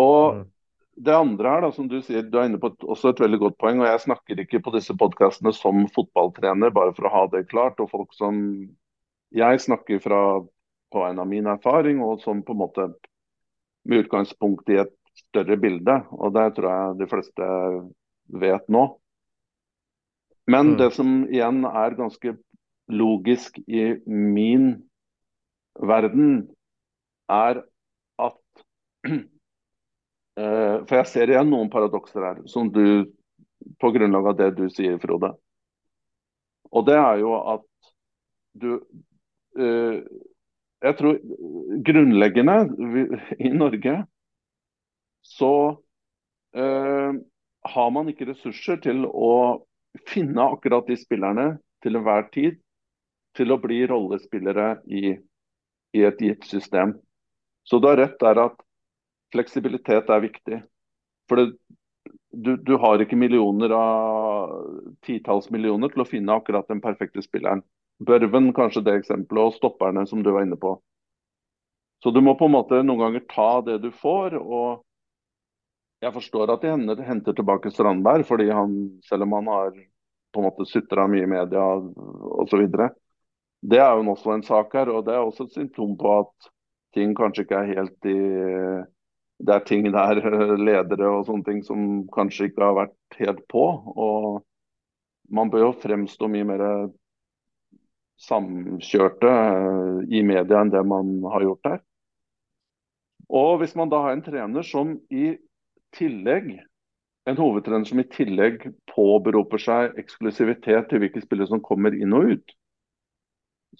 Og Mm. Det andre her, da, som du sier, du er inne på et, også et veldig godt poeng. og Jeg snakker ikke på disse podkastene som fotballtrener, bare for å ha det klart. og folk som Jeg snakker fra på en av min erfaring, og som på en måte med utgangspunkt i et større bilde. og Det tror jeg de fleste vet nå. Men Mm. det som igjen er ganske logisk i min verden, er at *clears throat* For jeg ser igjen noen paradokser her, som du, på grunnlag av det du sier, Frode. Og det er jo at du uh, Jeg tror grunnleggende vi- i Norge så uh, har man ikke ressurser til å finne akkurat de spillerne til enhver tid til å bli rollespillere i, i et gitt system. Så du har rett der at fleksibilitet er viktig. For det, du, du har ikke millioner av titalls millioner til å finne akkurat den perfekte spilleren. Børven kanskje det eksempelet, og stopperne som du var inne på. Så du må på en måte noen ganger ta det du får. og Jeg forstår at de henter, tilbake Strandberg, fordi han, selv om han har på en måte sutra mye i media osv. Det er jo også en sak her, og det er også et symptom på at ting kanskje ikke er helt i det er ting der, *laughs* ledere og sånne ting, som kanskje ikke har vært helt på. Og man bør jo fremstå mye mer samkjørte eh, i media enn det man har gjort der. Og hvis man da har en trener som i tillegg en hovedtrener som i tillegg påberoper seg eksklusivitet til hvilke spillere som kommer inn og ut,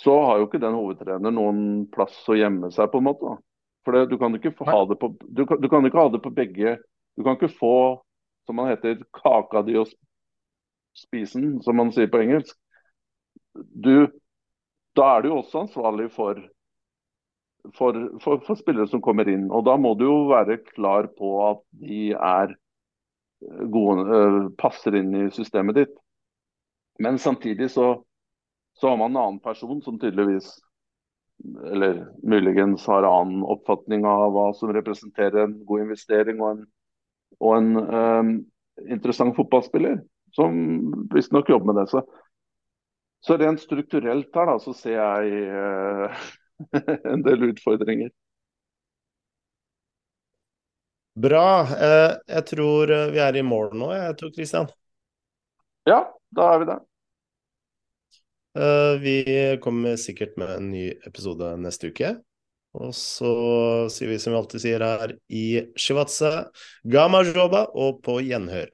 så har jo ikke den hovedtreneren noen plass å gjemme seg, på en måte. For det, du, kan ikke ha det på, du, kan, du kan ikke ha det på begge Du kan ikke få, som man heter, kaka di og spisen, som man sier på engelsk. Du, da er du jo også ansvarlig for, for, for, for spillere som kommer inn. Og da må du jo være klar på at de er gode, øh, passer inn i systemet ditt. Men samtidig så, så har man en annen person som tydeligvis eller muligens har annen oppfatning av hva som representerer en god investering og en, og en um, interessant fotballspiller, som visstnok jobber med det. Så, så rent strukturelt her da, så ser jeg uh, *laughs* en del utfordringer. Bra. Eh, jeg tror vi er i mål nå, jeg tror, Christian. Ja, da er vi det. Uh, vi kommer sikkert med en ny episode neste uke. Og så sier vi som vi alltid sier her i Shivatse, Gama Joba og på gjenhør.